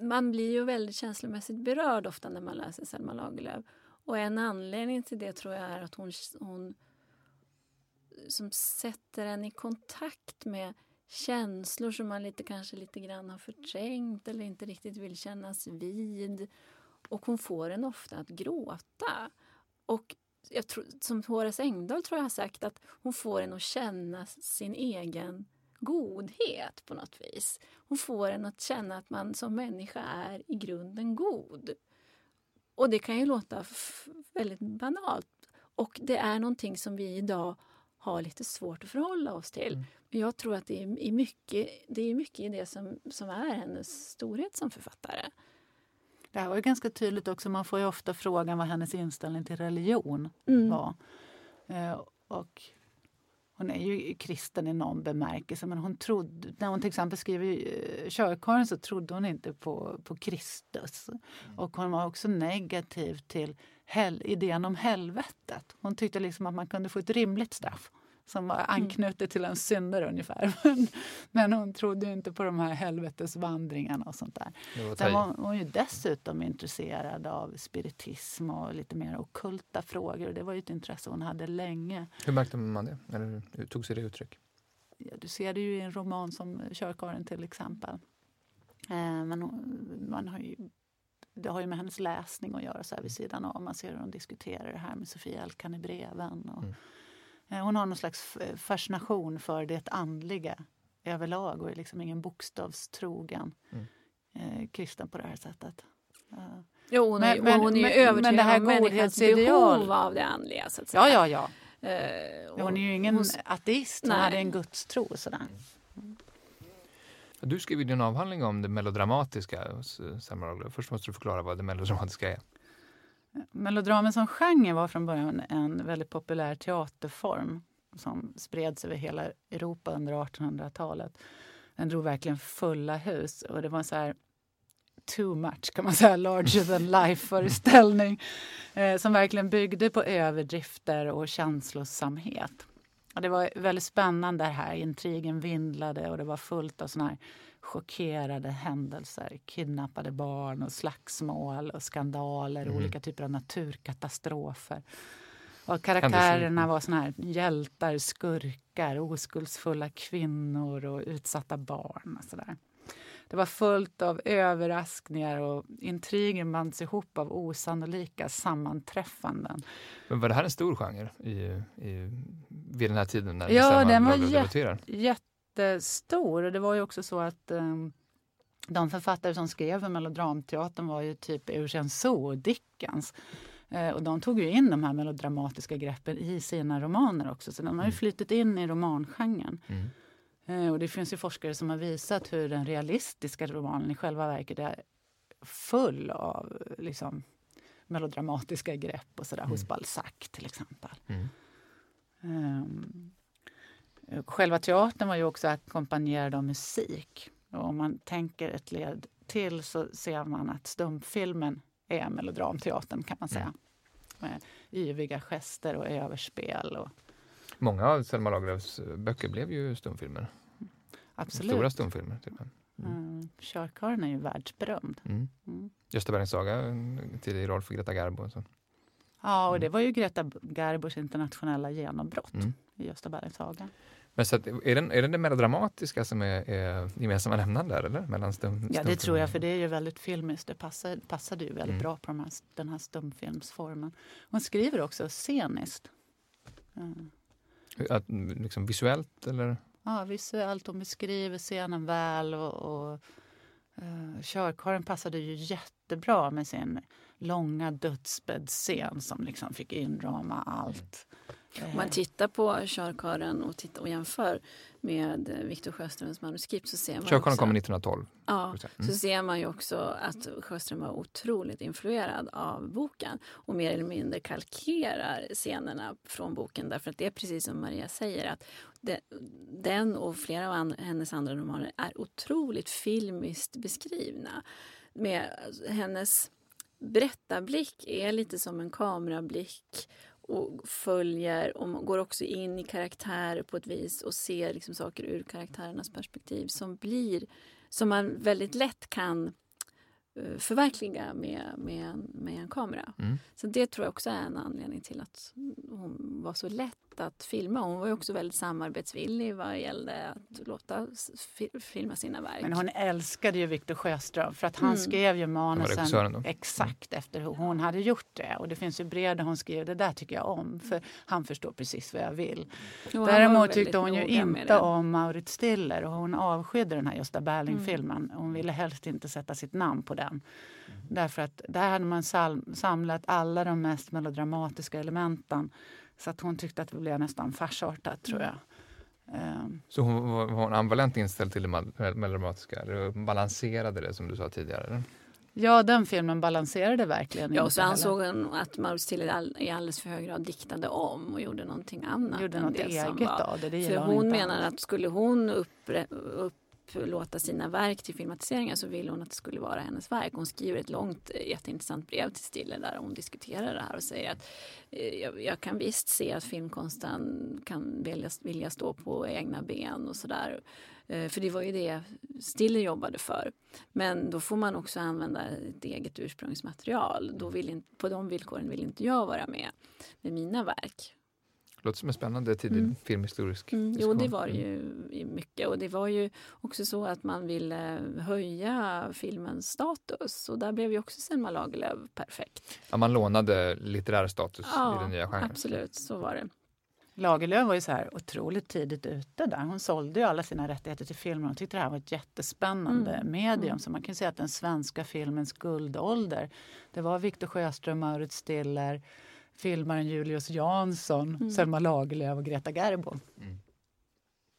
man blir ju väldigt känslomässigt berörd ofta när man läser Selma Lagerlöf. Och en anledning till det tror jag är att hon, hon som sätter en i kontakt med känslor som man lite, kanske lite grann har förträngt eller inte riktigt vill kännas vid. Och hon får en ofta att gråta. Och jag tror, som Horace Engdahl tror jag har sagt att hon får en att känna sin egen godhet på något vis. Hon får en att känna att man som människa är i grunden god. Och det kan ju låta väldigt banalt. Och det är någonting som vi idag har lite svårt att förhålla oss till. Mm. Jag tror att det är, mycket, det är mycket i det som, som är hennes storhet som författare. Det här var ju ganska tydligt också. Man får ju ofta frågan vad hennes inställning till religion mm. var. Eh, och hon är ju kristen i någon bemärkelse men hon trodde, när hon till exempel skrev eh, körkaren så trodde hon inte på, på Kristus. Mm. Och hon var också negativ till hel, idén om helvetet. Hon tyckte liksom att man kunde få ett rimligt straff som var mm. anknutet till en syndare ungefär. Men, men hon trodde inte på de här helvetesvandringarna och sånt där. Sen var hon, hon ju dessutom intresserad av spiritism och lite mer okulta frågor. Och det var ju ett intresse hon hade länge. Hur märkte man det? Eller hur tog sig det uttryck? Ja, du ser det ju i en roman som Körkaren till exempel. Eh, men man har ju det har ju med hennes läsning att göra så här vid sidan av. Man ser hur hon diskuterar det här med Sofia Elkan i breven. Och, mm. Eh, hon har någon slags fascination för det andliga överlag och är liksom ingen bokstavstrogen mm. eh, kristen på det här sättet. Uh. Jo, hon är, men, hon är men, övertygad men det här om människans behov av det andliga. Så att säga. Ja, ja, ja. Uh, hon är ju ingen hon, ateist, hon nej. hade en gudstro. Sådär. Mm. Du skrev din avhandling om det melodramatiska Selma Först måste du förklara vad det melodramatiska är. Melodramen som genre var från början en väldigt populär teaterform som spreds över hela Europa under 1800-talet. Den drog verkligen fulla hus och det var så här too much, kan man säga, larger than life-föreställning eh, som verkligen byggde på överdrifter och känslosamhet. Och det var väldigt spännande här. Intrigen vindlade och det var fullt av såna här chockerade händelser. Kidnappade barn och slagsmål och skandaler, mm. olika typer av naturkatastrofer. Och karaktärerna var såna här hjältar, skurkar, oskuldsfulla kvinnor och utsatta barn. Och så där. Det var fullt av överraskningar och intrigen bands ihop av osannolika sammanträffanden. Men var det här en stor genre i, i, vid den här tiden? När ja, den var jät jättestor. Och det var ju också så att um, de författare som skrev för Melodramteatern var ju typ Eugene Sue Dickens. Eh, och de tog ju in de här melodramatiska greppen i sina romaner också. Så de har ju mm. flyttat in i romangenren. Mm. Eh, och det finns ju forskare som har visat hur den realistiska romanen i själva verket är full av liksom, melodramatiska grepp och sådär, mm. hos Balzac till exempel. Mm. Um, själva teatern var ju också ackompanjerad av musik. Och om man tänker ett led till så ser man att stumfilmen är melodramteatern kan man säga. Mm. Med yviga gester och överspel. Och... Många av Selma Lagerlöfs böcker blev ju stumfilmer. Absolut. Stora stumfilmer. Typ. Mm. Mm. Körkarlen är ju världsberömd. Mm. Mm. Gösta Berlings saga, tidig roll för Greta Garbo. Så. Ja, och det mm. var ju Greta Garbos internationella genombrott mm. i Gösta Berlings saga. Men så att, är, det, är det det melodramatiska som är, är gemensamma nämnaren där? Eller? Mellan stum, ja, det tror jag, för det är ju väldigt filmiskt. Det passar, passade ju väldigt mm. bra på de här, den här stumfilmsformen. Hon skriver också sceniskt. Mm. Att, liksom visuellt, eller? Ja, visuellt. Hon beskriver scenen väl. och, och uh, Körkaren passade ju jättebra med sin långa dödsbäddscen som liksom fick inrama allt. Om man tittar på körkaren och, tittar och jämför med Viktor Sjöströms manuskript så ser man Körkaren kommer 1912. Ja, mm. så ser man ju också att Sjöström var otroligt influerad av boken och mer eller mindre kalkerar scenerna från boken därför att det är precis som Maria säger att det, den och flera av hennes andra romaner är otroligt filmiskt beskrivna. Med hennes berättarblick är lite som en kamerablick och följer och går också in i karaktärer på ett vis och ser liksom saker ur karaktärernas perspektiv som blir som man väldigt lätt kan uh, förverkliga med, med, med en kamera. Mm. Så det tror jag också är en anledning till att hon var så lätt att filma. Hon var ju också väldigt samarbetsvillig vad gällde att låta filma sina verk. Men hon älskade ju Victor Sjöström för att han mm. skrev ju manusen exakt mm. efter hur hon hade gjort det. Och det finns ju brev där hon skrev det där tycker jag om för han förstår precis vad jag vill. Jo, Däremot tyckte hon ju inte om Maurits Stiller och hon avskydde den här Gösta Berling-filmen. Mm. Hon ville helst inte sätta sitt namn på den. Därför att där hade man samlat alla de mest melodramatiska elementen så att hon tyckte att det blev nästan farsartat tror jag. Um. Så hon var, var hon ambivalent inställd till det melodramatiska? Eller balanserade det som du sa tidigare? Eller? Ja, den filmen balanserade verkligen. Ja, och så ansåg hon att Maurits Tille i alldeles för hög grad diktade om och gjorde någonting annat. Gjorde något eget av det. det för hon menar att skulle hon uppre, upp, låta sina verk till filmatiseringar så ville hon att det skulle vara hennes verk. Hon skriver ett långt eh, jätteintressant brev till Stille där hon diskuterar det här och säger att eh, jag, jag, kan visst se att filmkonsten kan vilja, vilja stå på egna ben och sådär. Eh, för det var ju det Stille jobbade för. Men då får man också använda ett eget ursprungsmaterial. Då vill inte, på de villkoren vill inte jag vara med med mina verk. Låter som en spännande tidig mm. filmhistorisk mm. Jo, det var det mm. ju mycket. Och det var ju också så att man ville höja filmens status. Och där blev ju också Selma Lagerlöf perfekt. Ja, man lånade litterär status ja, i den nya genren. absolut. Så var det. Lagerlöf var ju så här otroligt tidigt ute där. Hon sålde ju alla sina rättigheter till filmen. Hon tyckte det här var ett jättespännande mm. medium. Mm. Så man kan säga att den svenska filmens guldålder, det var Victor Sjöström, Maurits Stiller, filmaren Julius Jansson, mm. Selma Lagerlöf och Greta Garbo. Mm.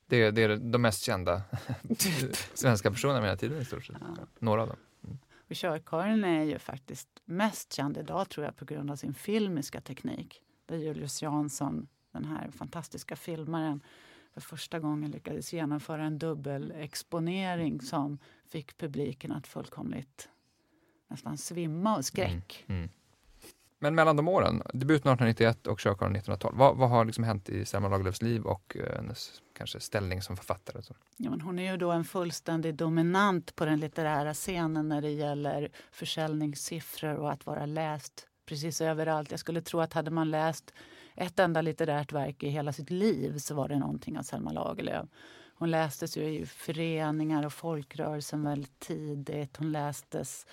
Det, det, är de mest kända svenska personerna med den tiden i stort sett. Ja. Några av dem. Mm. Och Körkarin är ju faktiskt mest känd idag tror jag på grund av sin filmiska teknik. Där Julius Jansson, den här fantastiska filmaren, för första gången lyckades genomföra en dubbelexponering som fick publiken att fullkomligt nästan svimma av skräck. Mm. Mm. Men mellan de åren, debut 1891 och Körkarlen 1912, vad, vad har liksom hänt i Selma Lagerlöfs liv och eh, hennes kanske ställning som författare? Så? Ja, men hon är ju då en fullständig dominant på den litterära scenen när det gäller försäljningssiffror och att vara läst precis överallt. Jag skulle tro att hade man läst ett enda litterärt verk i hela sitt liv så var det någonting av Selma Lagerlöf. Hon lästes ju i föreningar och folkrörelsen väldigt tidigt. Hon lästes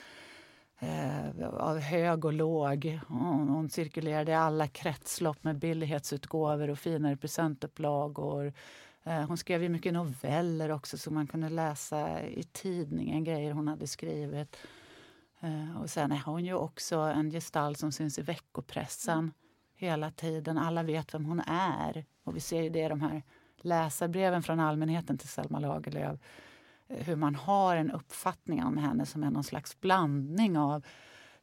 eh, av hög och låg. Hon, hon cirkulerade i alla kretslopp med billighetsutgåvor och finare presentupplagor. Eh, hon skrev ju mycket noveller också som man kunde läsa i tidningen, grejer hon hade skrivit. Eh, och sen är hon ju också en gestalt som syns i veckopressen hela tiden. Alla vet vem hon är. Och vi ser ju det i de här läsarbreven från allmänheten till Selma Lagerlöf. Eh, hur man har en uppfattning om henne som är någon slags blandning av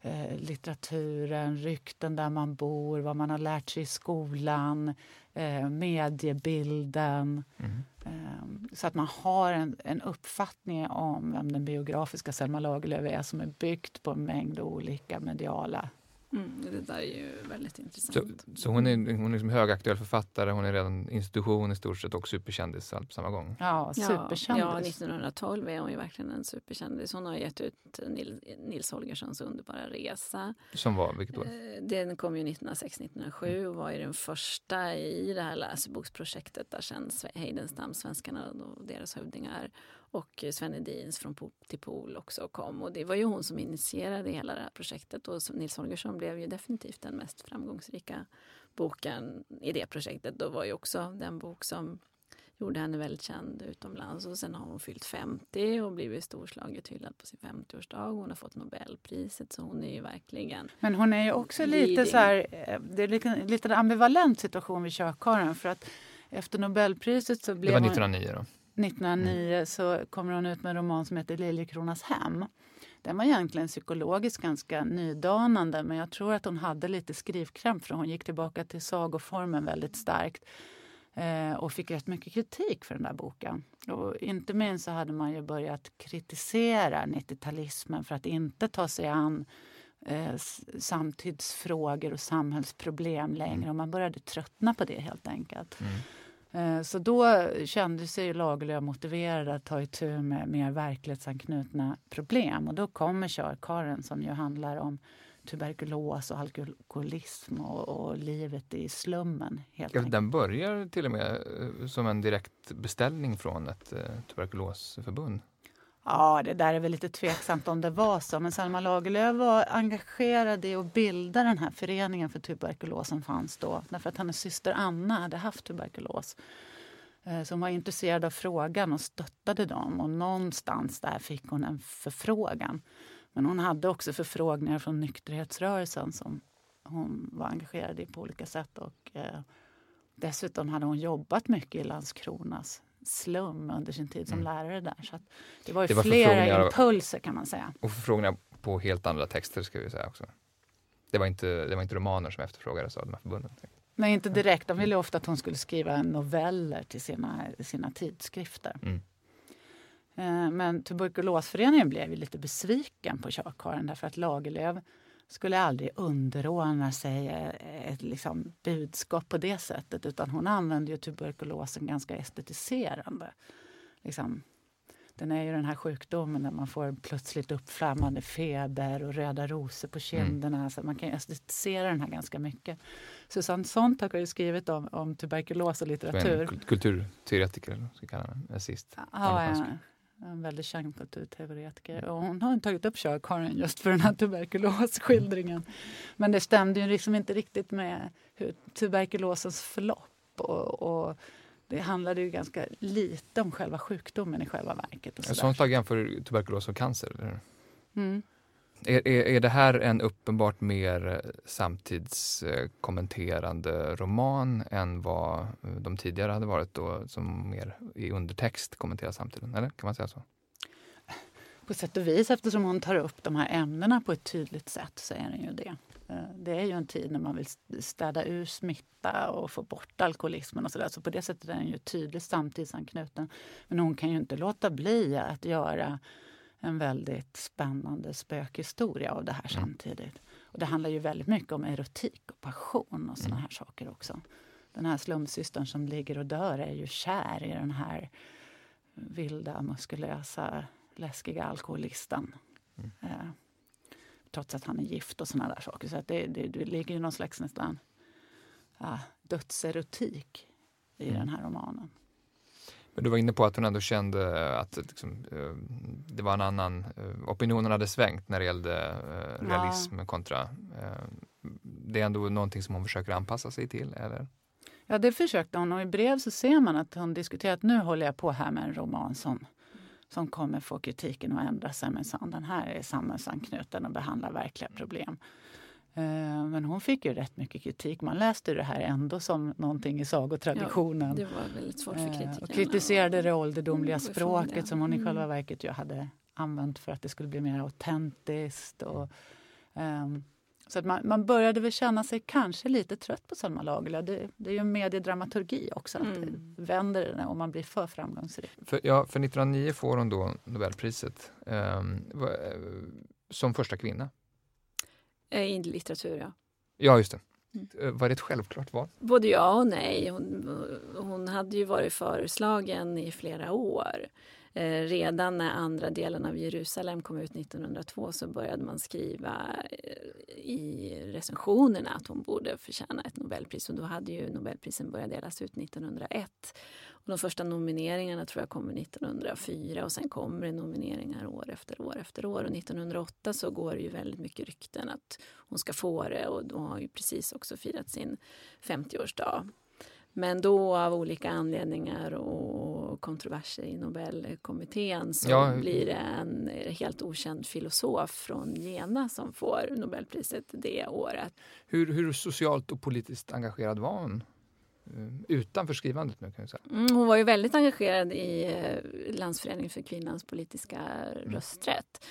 eh, litteraturen, rykten där man bor, vad man har lärt sig i skolan, eh, mediebilden. Mm. Eh, så att man har en, en uppfattning om vem den biografiska Selma Lagerlöf är som är byggt på en mängd olika mediala Mm, det där är ju väldigt intressant. Så, så hon är, hon är liksom högaktuell författare, hon är redan institution i stort sett och superkändis på samma gång. Ja, superkändis. Ja, 1912 är hon ju verkligen en superkändis. Hon har gett ut Nils Holgerssons underbara resa. Som var, vilket år? Eh, den kom ju 1906-1907 och var ju den första i det här läseboksprojektet där sen Heidenstam, svenskarna och deras hövdingar och Sven Edins från Pop till Pool också kom. Och det var ju hon som initierade hela det här projektet och Nils Holgersson blev ju definitivt den mest framgångsrika boken i det projektet. Det var ju också den bok som gjorde henne väldigt känd utomlands. Och sen har hon fyllt 50 och blivit storslaget hyllad på sin 50-årsdag. Hon har fått Nobelpriset så hon är ju verkligen... Men hon är ju också lite så här, eh, det är lite, lite en ambivalent situation vid Kökaren för att efter Nobelpriset så blev Det var 1909 då? 1909 mm. så kommer hon ut med en roman som heter Liljekronas hem. Den var egentligen psykologiskt ganska nydanande men jag tror att hon hade lite skrivkramp för hon gick tillbaka till sagoformen väldigt starkt eh, och fick rätt mycket kritik för den där boken. Och inte minst så hade man ju börjat kritisera 90-talismen för att inte ta sig an eh, samtidsfrågor och samhällsproblem längre. Mm. Och man började tröttna på det helt enkelt. Mm. Eh, så då kände sig Lagerlöf motiverad att ta itu med mer verklighetsanknutna problem. Och då kommer körkaren som ju handlar om tuberkulos och alkoholism och, och livet i slummen. Helt ja, den börjar till och med eh, som en direkt beställning från ett eh, tuberkulosförbund. Ja, det där är väl lite tveksamt om det var så. Men Selma Lagerlöf var engagerad i att bilda den här föreningen för tuberkulos som fanns då. Därför att hennes syster Anna hade haft tuberkulos. Eh, så hon var intresserad av frågan och stöttade dem. Och någonstans där fick hon en förfrågan. Men hon hade också förfrågningar från nykterhetsrörelsen som hon var engagerad i på olika sätt. Och, eh, dessutom hade hon jobbat mycket i Landskronas slum under sin tid som mm. lärare där. Så det var, ju det var flera impulser kan man säga. Och förfrågningar på helt andra texter ska vi säga också. Det var inte, det var inte romaner som efterfrågades av de här förbunden. Nej, inte direkt. De ville ofta att hon skulle skriva noveller till sina, sina tidskrifter. Mm. Eh, men Tuberkulosföreningen blev ju lite besviken på körkaren därför att Lagerlöf skulle aldrig underordna sig eh, ett liksom, budskap på det sättet utan hon använde ju tuberkulosen ganska estetiserande. Liksom, den är ju den här sjukdomen där man får plötsligt uppflammande feber och röda rosor på kinderna. Mm. Så man kan estetisera den här ganska mycket. Susanne Sontag har ju skrivit om, om tuberkulos och litteratur. kulturteoretiker, ska kalla den, sist. Ja, ja, en väldigt känd kulturteoretiker. Och hon har tagit upp körkaren just för den här tuberkulosskildringen. Men det stämde ju liksom inte riktigt med hur tuberkulosens förlopp. Och, och det handlade ju ganska lite om själva sjukdomen i själva verket. Och så Sånt jämför tuberkulos och cancer? Eller? Mm. Är, är, är det här en uppenbart mer eh, samtidskommenterande eh, roman än vad eh, de tidigare hade varit då, som mer i undertext kommenterar samtiden? Eller kan man säga så? På sätt och vis, eftersom hon tar upp de här ämnena på ett tydligt sätt, så är den ju det. Det är ju en tid när man vill städa ur smitta och få bort alkoholismen och sådär. Så på det sättet är den ju tydligt samtidsanknuten. Men hon kan ju inte låta bli att göra en väldigt spännande spökhistoria av det här mm. samtidigt. Och det handlar ju väldigt mycket om erotik och passion och såna mm. här saker också. Den här slumsystern som ligger och dör är ju kär i den här vilda, muskulösa, läskiga alkoholisten. Mm. Eh, trots att han är gift och såna där saker. Så att det, det, det ligger ju någon slags nästan ja, dödserotik i Mm. den här romanen. Men du var inne på att hon ändå kände att liksom, eh, det var en annan, eh, opinionen hade svängt när det gällde eh, realism kontra, eh, det är ändå någonting som hon försöker anpassa sig till, eller? Ja, det försökte hon och i brev så ser man att hon diskuterar att nu håller jag på här med en roman som, som kommer få kritiken att ändra sig. Men den här är samhällsanknuten och behandlar verkliga problem. Eh, Men hon fick ju rätt mycket kritik. Man läste det här ändå som någonting i sagotraditionen. Det var väldigt svårt för Eh, kritikerna. och kritiserade det ålderdomliga språket det. som hon i Mm. själva verket ju hade använt för att det skulle bli mer autentiskt. Och, ehm, så att man, man började väl känna sig kanske lite trött på Selma Lagerlöf. Det, det är ju mediedramaturgi också, att Mm. det vänder det om man blir för framgångsrik. För, ja, för 1909 får hon då Nobelpriset eh, som första kvinna. Eh, I litteratur, ja. Ja, just det. Mm. Eh, Var det ett självklart val? Både ja och nej. Hon, hon hade ju varit föreslagen i flera år. Eh, redan när andra delen av Jerusalem kom ut 1902 så började man skriva i recensionerna att hon borde förtjäna ett Nobelpris. Och då hade ju Nobelprisen börjat delas ut 1901. Och de första nomineringarna tror jag kommer 1904 och sen kommer det nomineringar år efter år efter år. Och 1908 så går det ju väldigt mycket rykten att hon ska få det och då har ju precis också firat sin 50-årsdag. Men då av olika anledningar och kontroverser i Nobelkommittén så Ja. blir det en helt okänd filosof från Jena som får Nobelpriset det året. Hur, hur socialt och politiskt engagerad var hon? Eh, Utanför skrivandet nu kan vi säga. Mm, hon var ju väldigt engagerad i eh, Landsföreningen för kvinnans politiska rösträtt.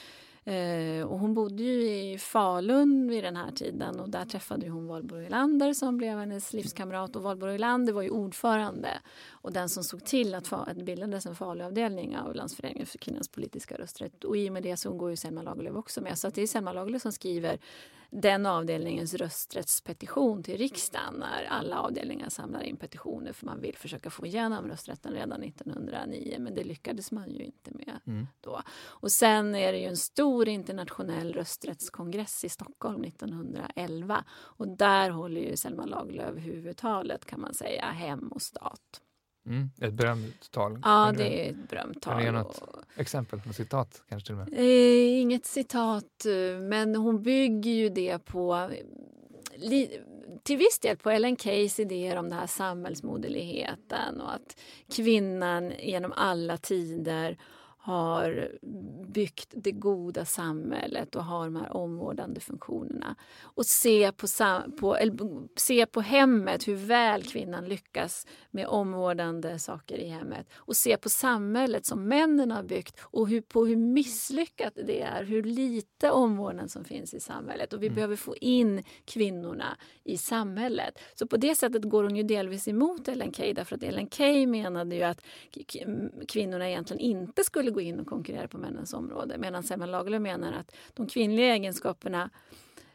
Eh, och hon bodde ju i Falun vid den här tiden och där träffade hon Valborg Olander som blev hennes livskamrat. Och Valborg Olander var ju ordförande och den som såg till att, det bildades en Faluavdelning av Landsföreningen för kvinnans politiska rösträtt. Och i och med det så går ju Selma Lagerlöf också med. Så det är Selma Lagerlöf som skriver den avdelningens rösträttspetition till riksdagen när alla avdelningar samlar in petitioner för man vill försöka få igenom rösträtten redan 1909 men det lyckades man ju inte med Mm. då. Och sen är det ju en stor internationell rösträttskongress i Stockholm 1911 och där håller ju Selma Lagerlöf huvudtalet kan man säga, Hem och stat. Mm. Ett berömt tal. Ja, Är det det är ett berömt Kan du tal. något? och- Exempel, något citat kanske till och med. Eh, inget citat, men hon bygger ju det på li, till viss del på Ellen Keys idéer om den här samhällsmoderligheten och att kvinnan genom alla tider har byggt det goda samhället och har de här omvårdande funktionerna. Och se på, på, se på hemmet, hur väl kvinnan lyckas med omvårdande saker i hemmet. Och se på samhället som männen har byggt och hur, på hur misslyckat det är, hur lite omvårdnad som finns i samhället. Och vi behöver få in kvinnorna i samhället. Så på det sättet går hon ju delvis emot Ellen Key därför att Ellen Key menade ju att kvinnorna egentligen inte skulle gå in och konkurrera på männens område medan Selma Lagerlöf menar att de kvinnliga egenskaperna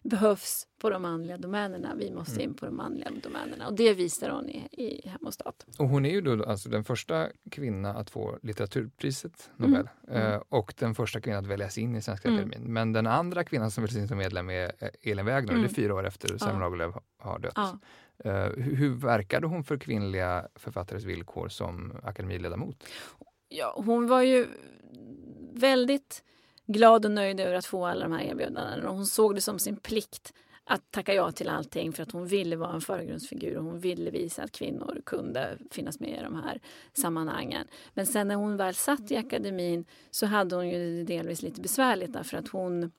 behövs på de manliga domänerna. Vi måste in på de manliga domänerna och det visar hon i, i Hem och stat. Och hon är ju då alltså den första kvinna att få litteraturpriset Nobel Mm. eh, och den första kvinnan att väljas in i Svenska Mm. Akademin. Men den andra kvinnan som väljs in som medlem är eh, Elin Wägner, Mm. det är fyra år efter Selma Ja. Lagerlöf har dött. Ja. Hur, hur verkade hon för kvinnliga författares villkor som akademiledamot? Ja, hon var ju väldigt glad och nöjd över att få alla de här erbjudandena. Och hon såg det som sin plikt att tacka ja till allting för att hon ville vara en förgrundsfigur och hon ville visa att kvinnor kunde finnas med i de här sammanhangen. Men sen när hon väl satt i akademin så hade hon ju det delvis lite besvärligt därför att hon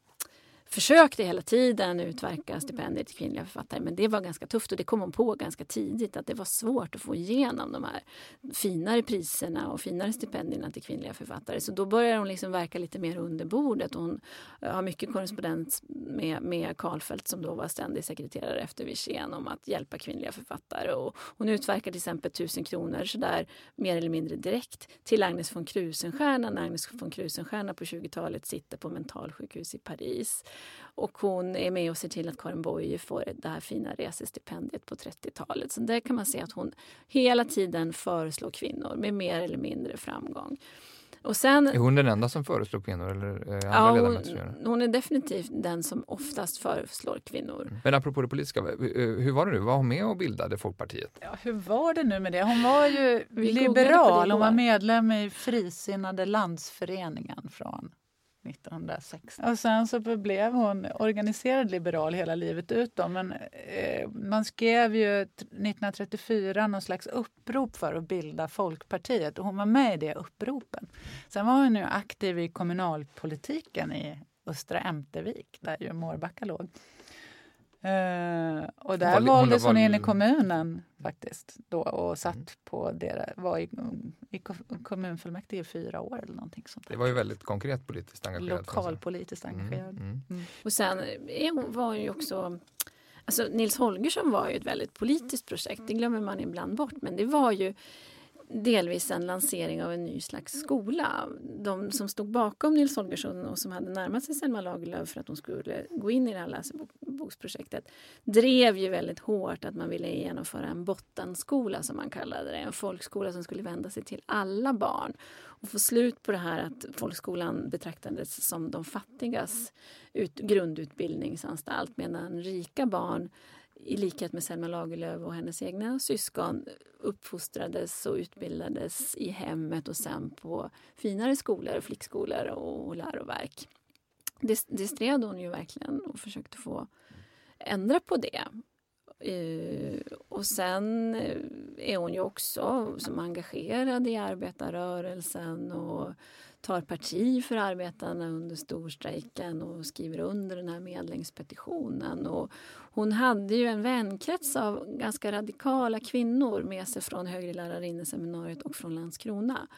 försökte hela tiden utverka stipendier till kvinnliga författare men det var ganska tufft och det kom hon på ganska tidigt att det var svårt att få igenom de här finare priserna och finare stipendierna till kvinnliga författare. Så då började hon liksom verka lite mer under bordet. Hon eh, har mycket korrespondens med, med Karlfeldt som då var ständig sekreterare efter Wirsén om att hjälpa kvinnliga författare. Och hon utverkar till exempel tusen kronor sådär mer eller mindre direkt till Agnes von Krusenstjerna när Agnes von Krusenstjerna på 20-talet sitter på mentalsjukhus i Paris. Och hon är med och ser till att Karin Boye får det här fina resestipendiet på 30-talet. Så där kan man se att hon hela tiden föreslår kvinnor med mer eller mindre framgång. Och sen, Är hon den enda som föreslår kvinnor eller är andra ja, ledamöter som gör hon, hon är definitivt den som oftast föreslår kvinnor. Men apropå det politiska, eh, hur var det nu? Var hon med och bildade Folkpartiet? Ja, hur var det nu med det? Hon var ju Vi liberal. Hon var medlem i Frisinnade landsföreningen från 1960. Och sen så blev hon organiserad liberal hela livet ut. Då. Men eh, man skrev ju 1934 någon slags upprop för att bilda Folkpartiet och hon var med i det uppropen. Sen var hon ju aktiv i kommunalpolitiken i Östra Ämtervik där ju Mårbacka låg. Eh, och där Var- hon valdes hon var- in i kommunen faktiskt då och satt Mm. på deras, var i, i ko- kommunfullmäktige i fyra år eller någonting sånt. Det var ju väldigt konkret politiskt engagerad. Lokalpolitiskt Mm, engagerad. mm. Och sen hon- var ju också... Alltså Nils Holgersson var ju ett väldigt politiskt projekt, det glömmer man ibland bort. Men det var ju delvis en lansering av en ny slags skola. De som stod bakom Nils Holgersson och som hade närmat sig Selma Lagerlöf för att hon skulle gå in i det här läseboksprojektet drev ju väldigt hårt att man ville genomföra en bottenskola som man kallade det. En folkskola som skulle vända sig till alla barn och få slut på det här att folkskolan betraktades som de fattigas ut, grundutbildningsanstalt medan rika barn i likhet med Selma Lagerlöf och hennes egna syskon uppfostrades och utbildades i hemmet och sen på finare skolor, flickskolor och läroverk. Det, det stred hon ju verkligen och försökte få ändra på det. Eh, och sen eh, är hon ju också som engagerad i arbetarrörelsen och tar parti för arbetarna under storstrejken och skriver under den här medlingspetitionen. Och hon hade ju en vänkrets av ganska radikala kvinnor med sig från högre lärarinneseminariet och från Landskrona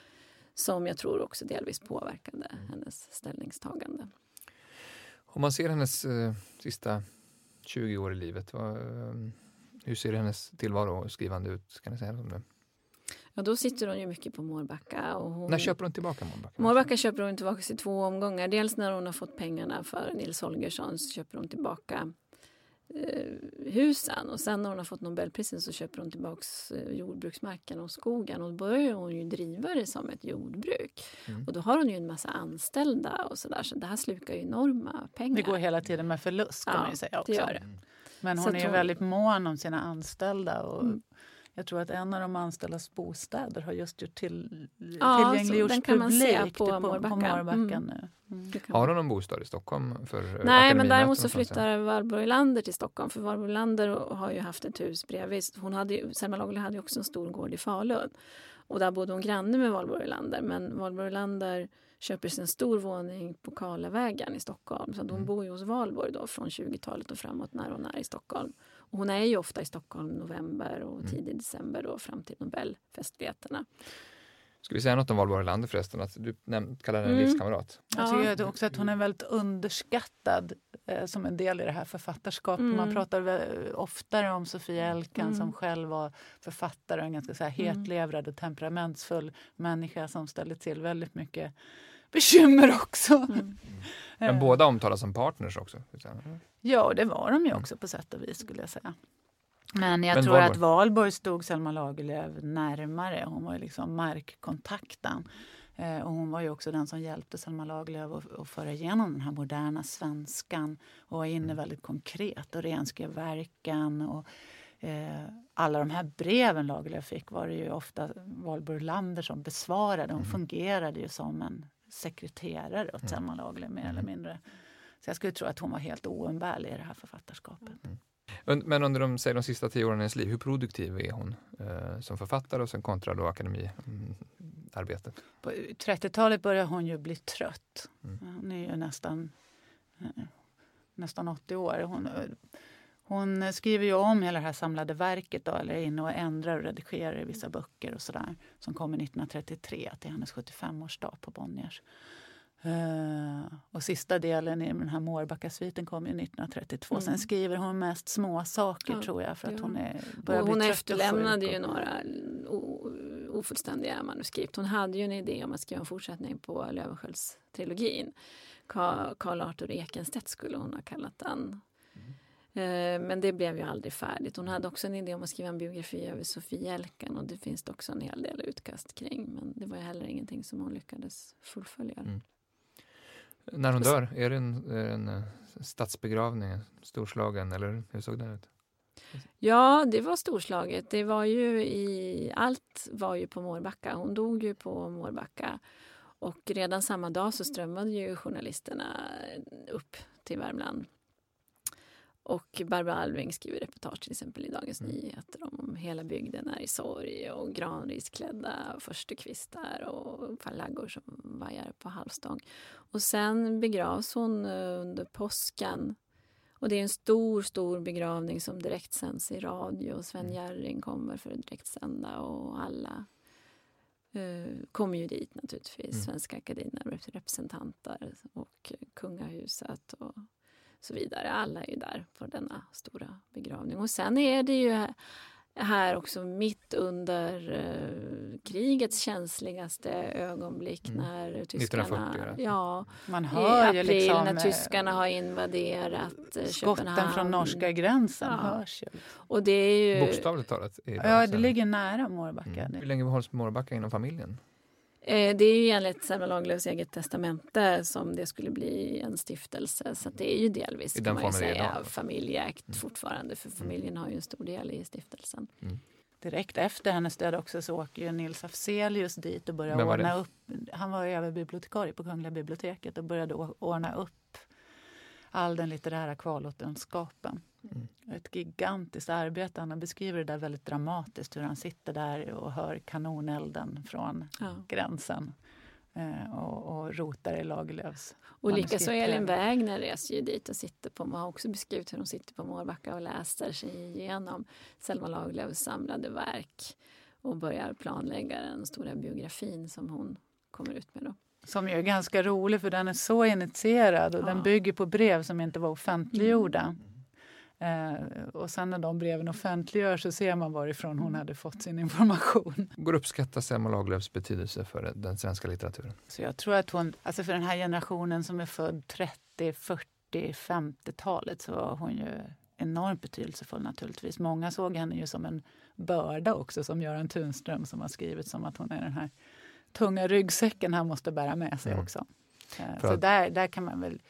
som jag tror också delvis påverkade hennes ställningstagande. Om man ser hennes eh, sista 20 år i livet, vad, eh, hur ser hennes tillvaro och skrivande ut? Kan ni säga något om det? Ja, då sitter hon ju mycket på Mårbacka. Och hon... När köper hon tillbaka Mårbacka? Mårbacka köper hon tillbaka i två omgångar. Dels när hon har fått pengarna för Nils Holgersson så köper hon tillbaka eh, husen och sen när hon har fått Nobelpriset så köper hon tillbaka eh, jordbruksmarken och skogen och då börjar hon ju driva det som ett jordbruk. Mm. Och då har hon ju en massa anställda och sådär så det här slukar ju enorma pengar. Det går hela tiden med förlust kan Ja, man ju säga det också. gör det. Men Så hon att är ju hon- väldigt mån om sina anställda. Och Mm. Jag tror att en av de anställdas bostäder har just gjort till, Ja, tillgängliggjorts den kan man se publikt på på, på Mårbacka. Mm. nu. Mm. Har hon någon bostad i Stockholm? För eh, Nej, men däremot så flyttar Valborg Lander till Stockholm. För Valborg Lander har ju haft ett hus bredvid. Hon hade Selma Lagerlöf hade ju också en stor gård i Falun. Och där bodde hon granne med Valborg Lander. Men Valborg Lander köper sig en stor våning på Karlavägen i Stockholm. Så hon Mm. bor ju hos Valborg då från 20-talet och framåt när hon är i Stockholm. Och hon är ju ofta i Stockholm i november och Mm. tidig december då fram till Nobelfestligheterna. Ska vi säga något om Valborg Lander förresten? Att du kallar henne en Mm. livskamrat. Jag Ja. tycker också att hon är väldigt underskattad eh, som en del i det här författarskapet. Mm. Man pratar väl oftare om Sofia Elkan Mm. som själv var författare och en ganska så här Mm. hetlevrad och temperamentsfull människa som ställde till väldigt mycket bekymmer också. Mm. Men Eh, båda omtalas som partners också. Ja, det var de ju Mm. också på sätt och vis skulle jag säga. Men jag Men tror Valborg? att Valborg stod Selma Lagerlöf närmare. Hon var ju liksom markkontakten. Eh, och hon var ju också den som hjälpte Selma Lagerlöf att, att föra igenom den här moderna svenskan och var inne Mm. väldigt konkret och renskrev verken. Och, eh, alla de här breven Lagerlöf fick var det ju ofta Valborg Lander som besvarade. Hon Mm. fungerade ju som en sekreterare åt Mm. Selma Lagerlöf mer eller Mm. mindre. Så jag skulle tro att hon var helt oumbärlig i det här författarskapet. Und- Men under de, säg, de sista tio åren i hennes liv, hur produktiv är hon eh, som författare och sen kontra då akademiarbetet? På 30-talet började hon ju bli trött. Mm. Hon är ju nästan, eh, nästan 80 år. Hon, eh, hon skriver ju om hela det här samlade verket då, eller inne och ändrar och redigerar i vissa böcker och sådär. Som kommer 1933 till hennes 75-årsdag på Bonniers. Eh, och sista delen i den här Mårbackasviten kom ju 1932. Mm. Sen skriver hon mest små saker Ja, tror jag för att det hon är, börjar Och bli hon och efterlämnade sjuk ju och- några ofullständiga manuskript. Hon hade ju en idé om att skriva en fortsättning på Löwenskiölds-trilogin. Ka- Karl Arthur Ekenstedt skulle hon ha kallat den. Eh, men det blev ju aldrig färdigt. Hon hade också en idé om att skriva en biografi över Sofie Jelkan och det finns det också en hel del utkast kring. Men det var heller ingenting som hon lyckades fullfölja. Mm. När hon dör, är det en, är det en eh, statsbegravning, storslagen eller hur såg den ut? Ja, det var storslaget. Det var ju i, allt var ju på Mårbacka. Hon dog ju på Mårbacka. Och redan samma dag så strömmade ju journalisterna upp till Värmland. Och Barbara Alving skriver reportage till exempel i Dagens mm. Nyheter om hela bygden är i sorg och granrisklädda förstukvistar och flaggor som vajar på halvstång. Och sen begravs hon eh, under påsken och det är en stor, stor begravning som direktsänds i radio. Sven mm. Jerring kommer för att direktsända och alla uh, kommer ju dit naturligtvis. Mm. Svenska Akademien representanter och kungahuset och så vidare. Alla är ju där på denna stora begravning. Och sen är det ju här också mitt under uh, krigets känsligaste ögonblick mm. när tyskarna... 1940, ja, Man hör i april liksom, när tyskarna har invaderat uh, Skotten från norska gränsen ja. hörs ju. Och det är ju... Bokstavligt talat? Ja, det ligger nära Mårbacka. Mm. Hur länge hålls Mårbacka inom familjen? Eh, det är ju enligt Selma Lagerlöfs eget testamente som det skulle bli en stiftelse. Så det är ju delvis kan man ju säga familjeägt mm. fortfarande för mm. familjen har ju en stor del i stiftelsen. Mm. Direkt efter hennes död också så åker ju Nils Afzelius dit och börjar ordna upp. Han var överbibliotekarie på Kungliga biblioteket och började ordna upp all den litterära kvarlåtenskapen. Mm. Ett gigantiskt arbete. Han beskriver det där väldigt dramatiskt hur han sitter där och hör kanonelden från ja. gränsen eh, och, och rotar i Lagerlöfs Och likaså Elin Wägner reser ju dit och sitter på, har också beskrivit hur hon sitter på Mårbacka och läser sig igenom Selma Lagerlöfs samlade verk och börjar planlägga den stora biografin som hon kommer ut med. Då. Som ju är ganska rolig för den är så initierad och ja. den bygger på brev som inte var offentliggjorda. Eh, och sen när de breven offentliggörs så ser man varifrån hon hade fått sin information. Går att uppskatta Selma Lagerlöfs betydelse för den svenska litteraturen? Så jag tror att hon, alltså för den här generationen som är född 30, 40, 50-talet så var hon ju enormt betydelsefull naturligtvis. Många såg henne ju som en börda också som Göran Tunström som har skrivit som att hon är den här tunga ryggsäcken han måste bära med sig mm. också. Eh, så där, där kan man väl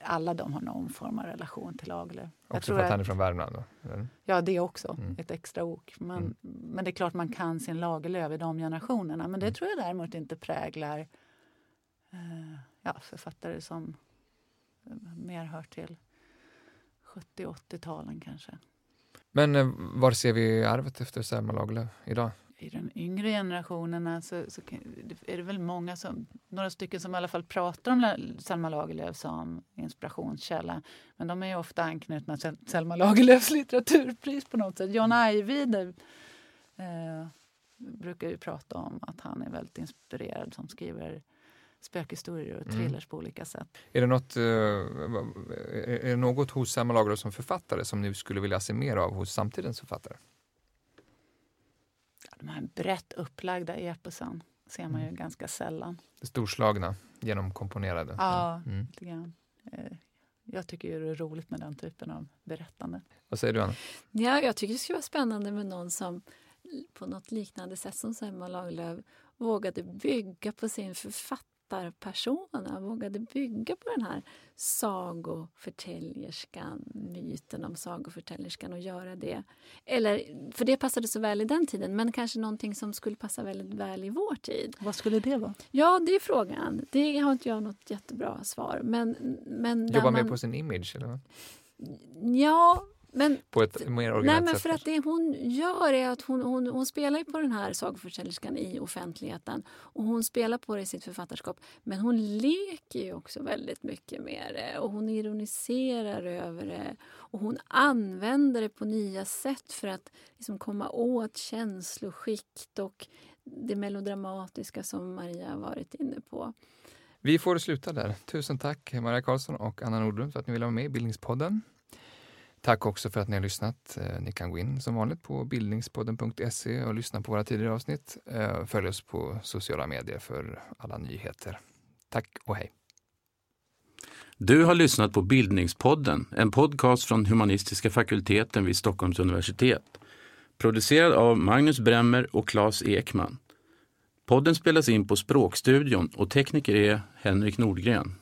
alla de har någon form av relation till Lagerlöf. Också för att han är från Värmland? Då, ja, det också. Mm. Ett extra ok. Men, mm. men det är klart man kan sin Lagerlöf i de generationerna. Men det mm. tror jag däremot inte präglar eh, ja, författare som eh, mer hör till 70 80-talen kanske. Men eh, var ser vi arvet efter Selma Lagerlöf idag? I de yngre generationerna så, så, är det väl många som, några stycken som i alla fall pratar om Selma Lagerlöf som inspirationskälla. Men de är ju ofta anknutna till Selma Lagerlöfs litteraturpris på något sätt. John Ajvide eh, brukar ju prata om att han är väldigt inspirerad som skriver spökhistorier och mm. thrillers mm. på olika sätt. Är det, något, eh, är det något hos Selma Lagerlöf som författare som ni skulle vilja se mer av hos samtidens författare? De här brett upplagda eposen ser man ju mm. ganska sällan. Storslagna, genomkomponerade. Ja, mm. lite grann. Eh, jag tycker ju det är roligt med den typen av berättande. Vad säger du, Anna? Ja, jag tycker det skulle vara spännande med någon som på något liknande sätt som Selma Lagerlöf vågade bygga på sin författare författarpersonerna vågade bygga på den här sagoförtäljerskan, myten om sagoförtäljerskan och göra det. Eller, för det passade så väl i den tiden, men kanske någonting som skulle passa väldigt väl i vår tid. Vad skulle det vara? Ja, det är frågan. Det har inte jag något jättebra svar. Men, men Jobba man... mer på sin image? Eller? Ja, men, på ett mer originellt nej, men för att det hon gör är att hon, hon, hon spelar på den här sagoförsäljerskan i offentligheten och hon spelar på det i sitt författarskap. Men hon leker ju också väldigt mycket med det och hon ironiserar över det och hon använder det på nya sätt för att liksom komma åt känsloskikt och det melodramatiska som Maria varit inne på. Vi får sluta där. Tusen tack Maria Karlsson och Anna Nordlund för att ni ville vara med i Bildningspodden. Tack också för att ni har lyssnat. Eh, ni kan gå in som vanligt på bildningspodden.se och lyssna på våra tidigare avsnitt. Eh, följ oss på sociala medier för alla nyheter. Tack och hej! Du har lyssnat på Bildningspodden, en podcast från humanistiska fakulteten vid Stockholms universitet. Producerad av Magnus Bremmer och Claes Ekman. Podden spelas in på Språkstudion och tekniker är Henrik Nordgren.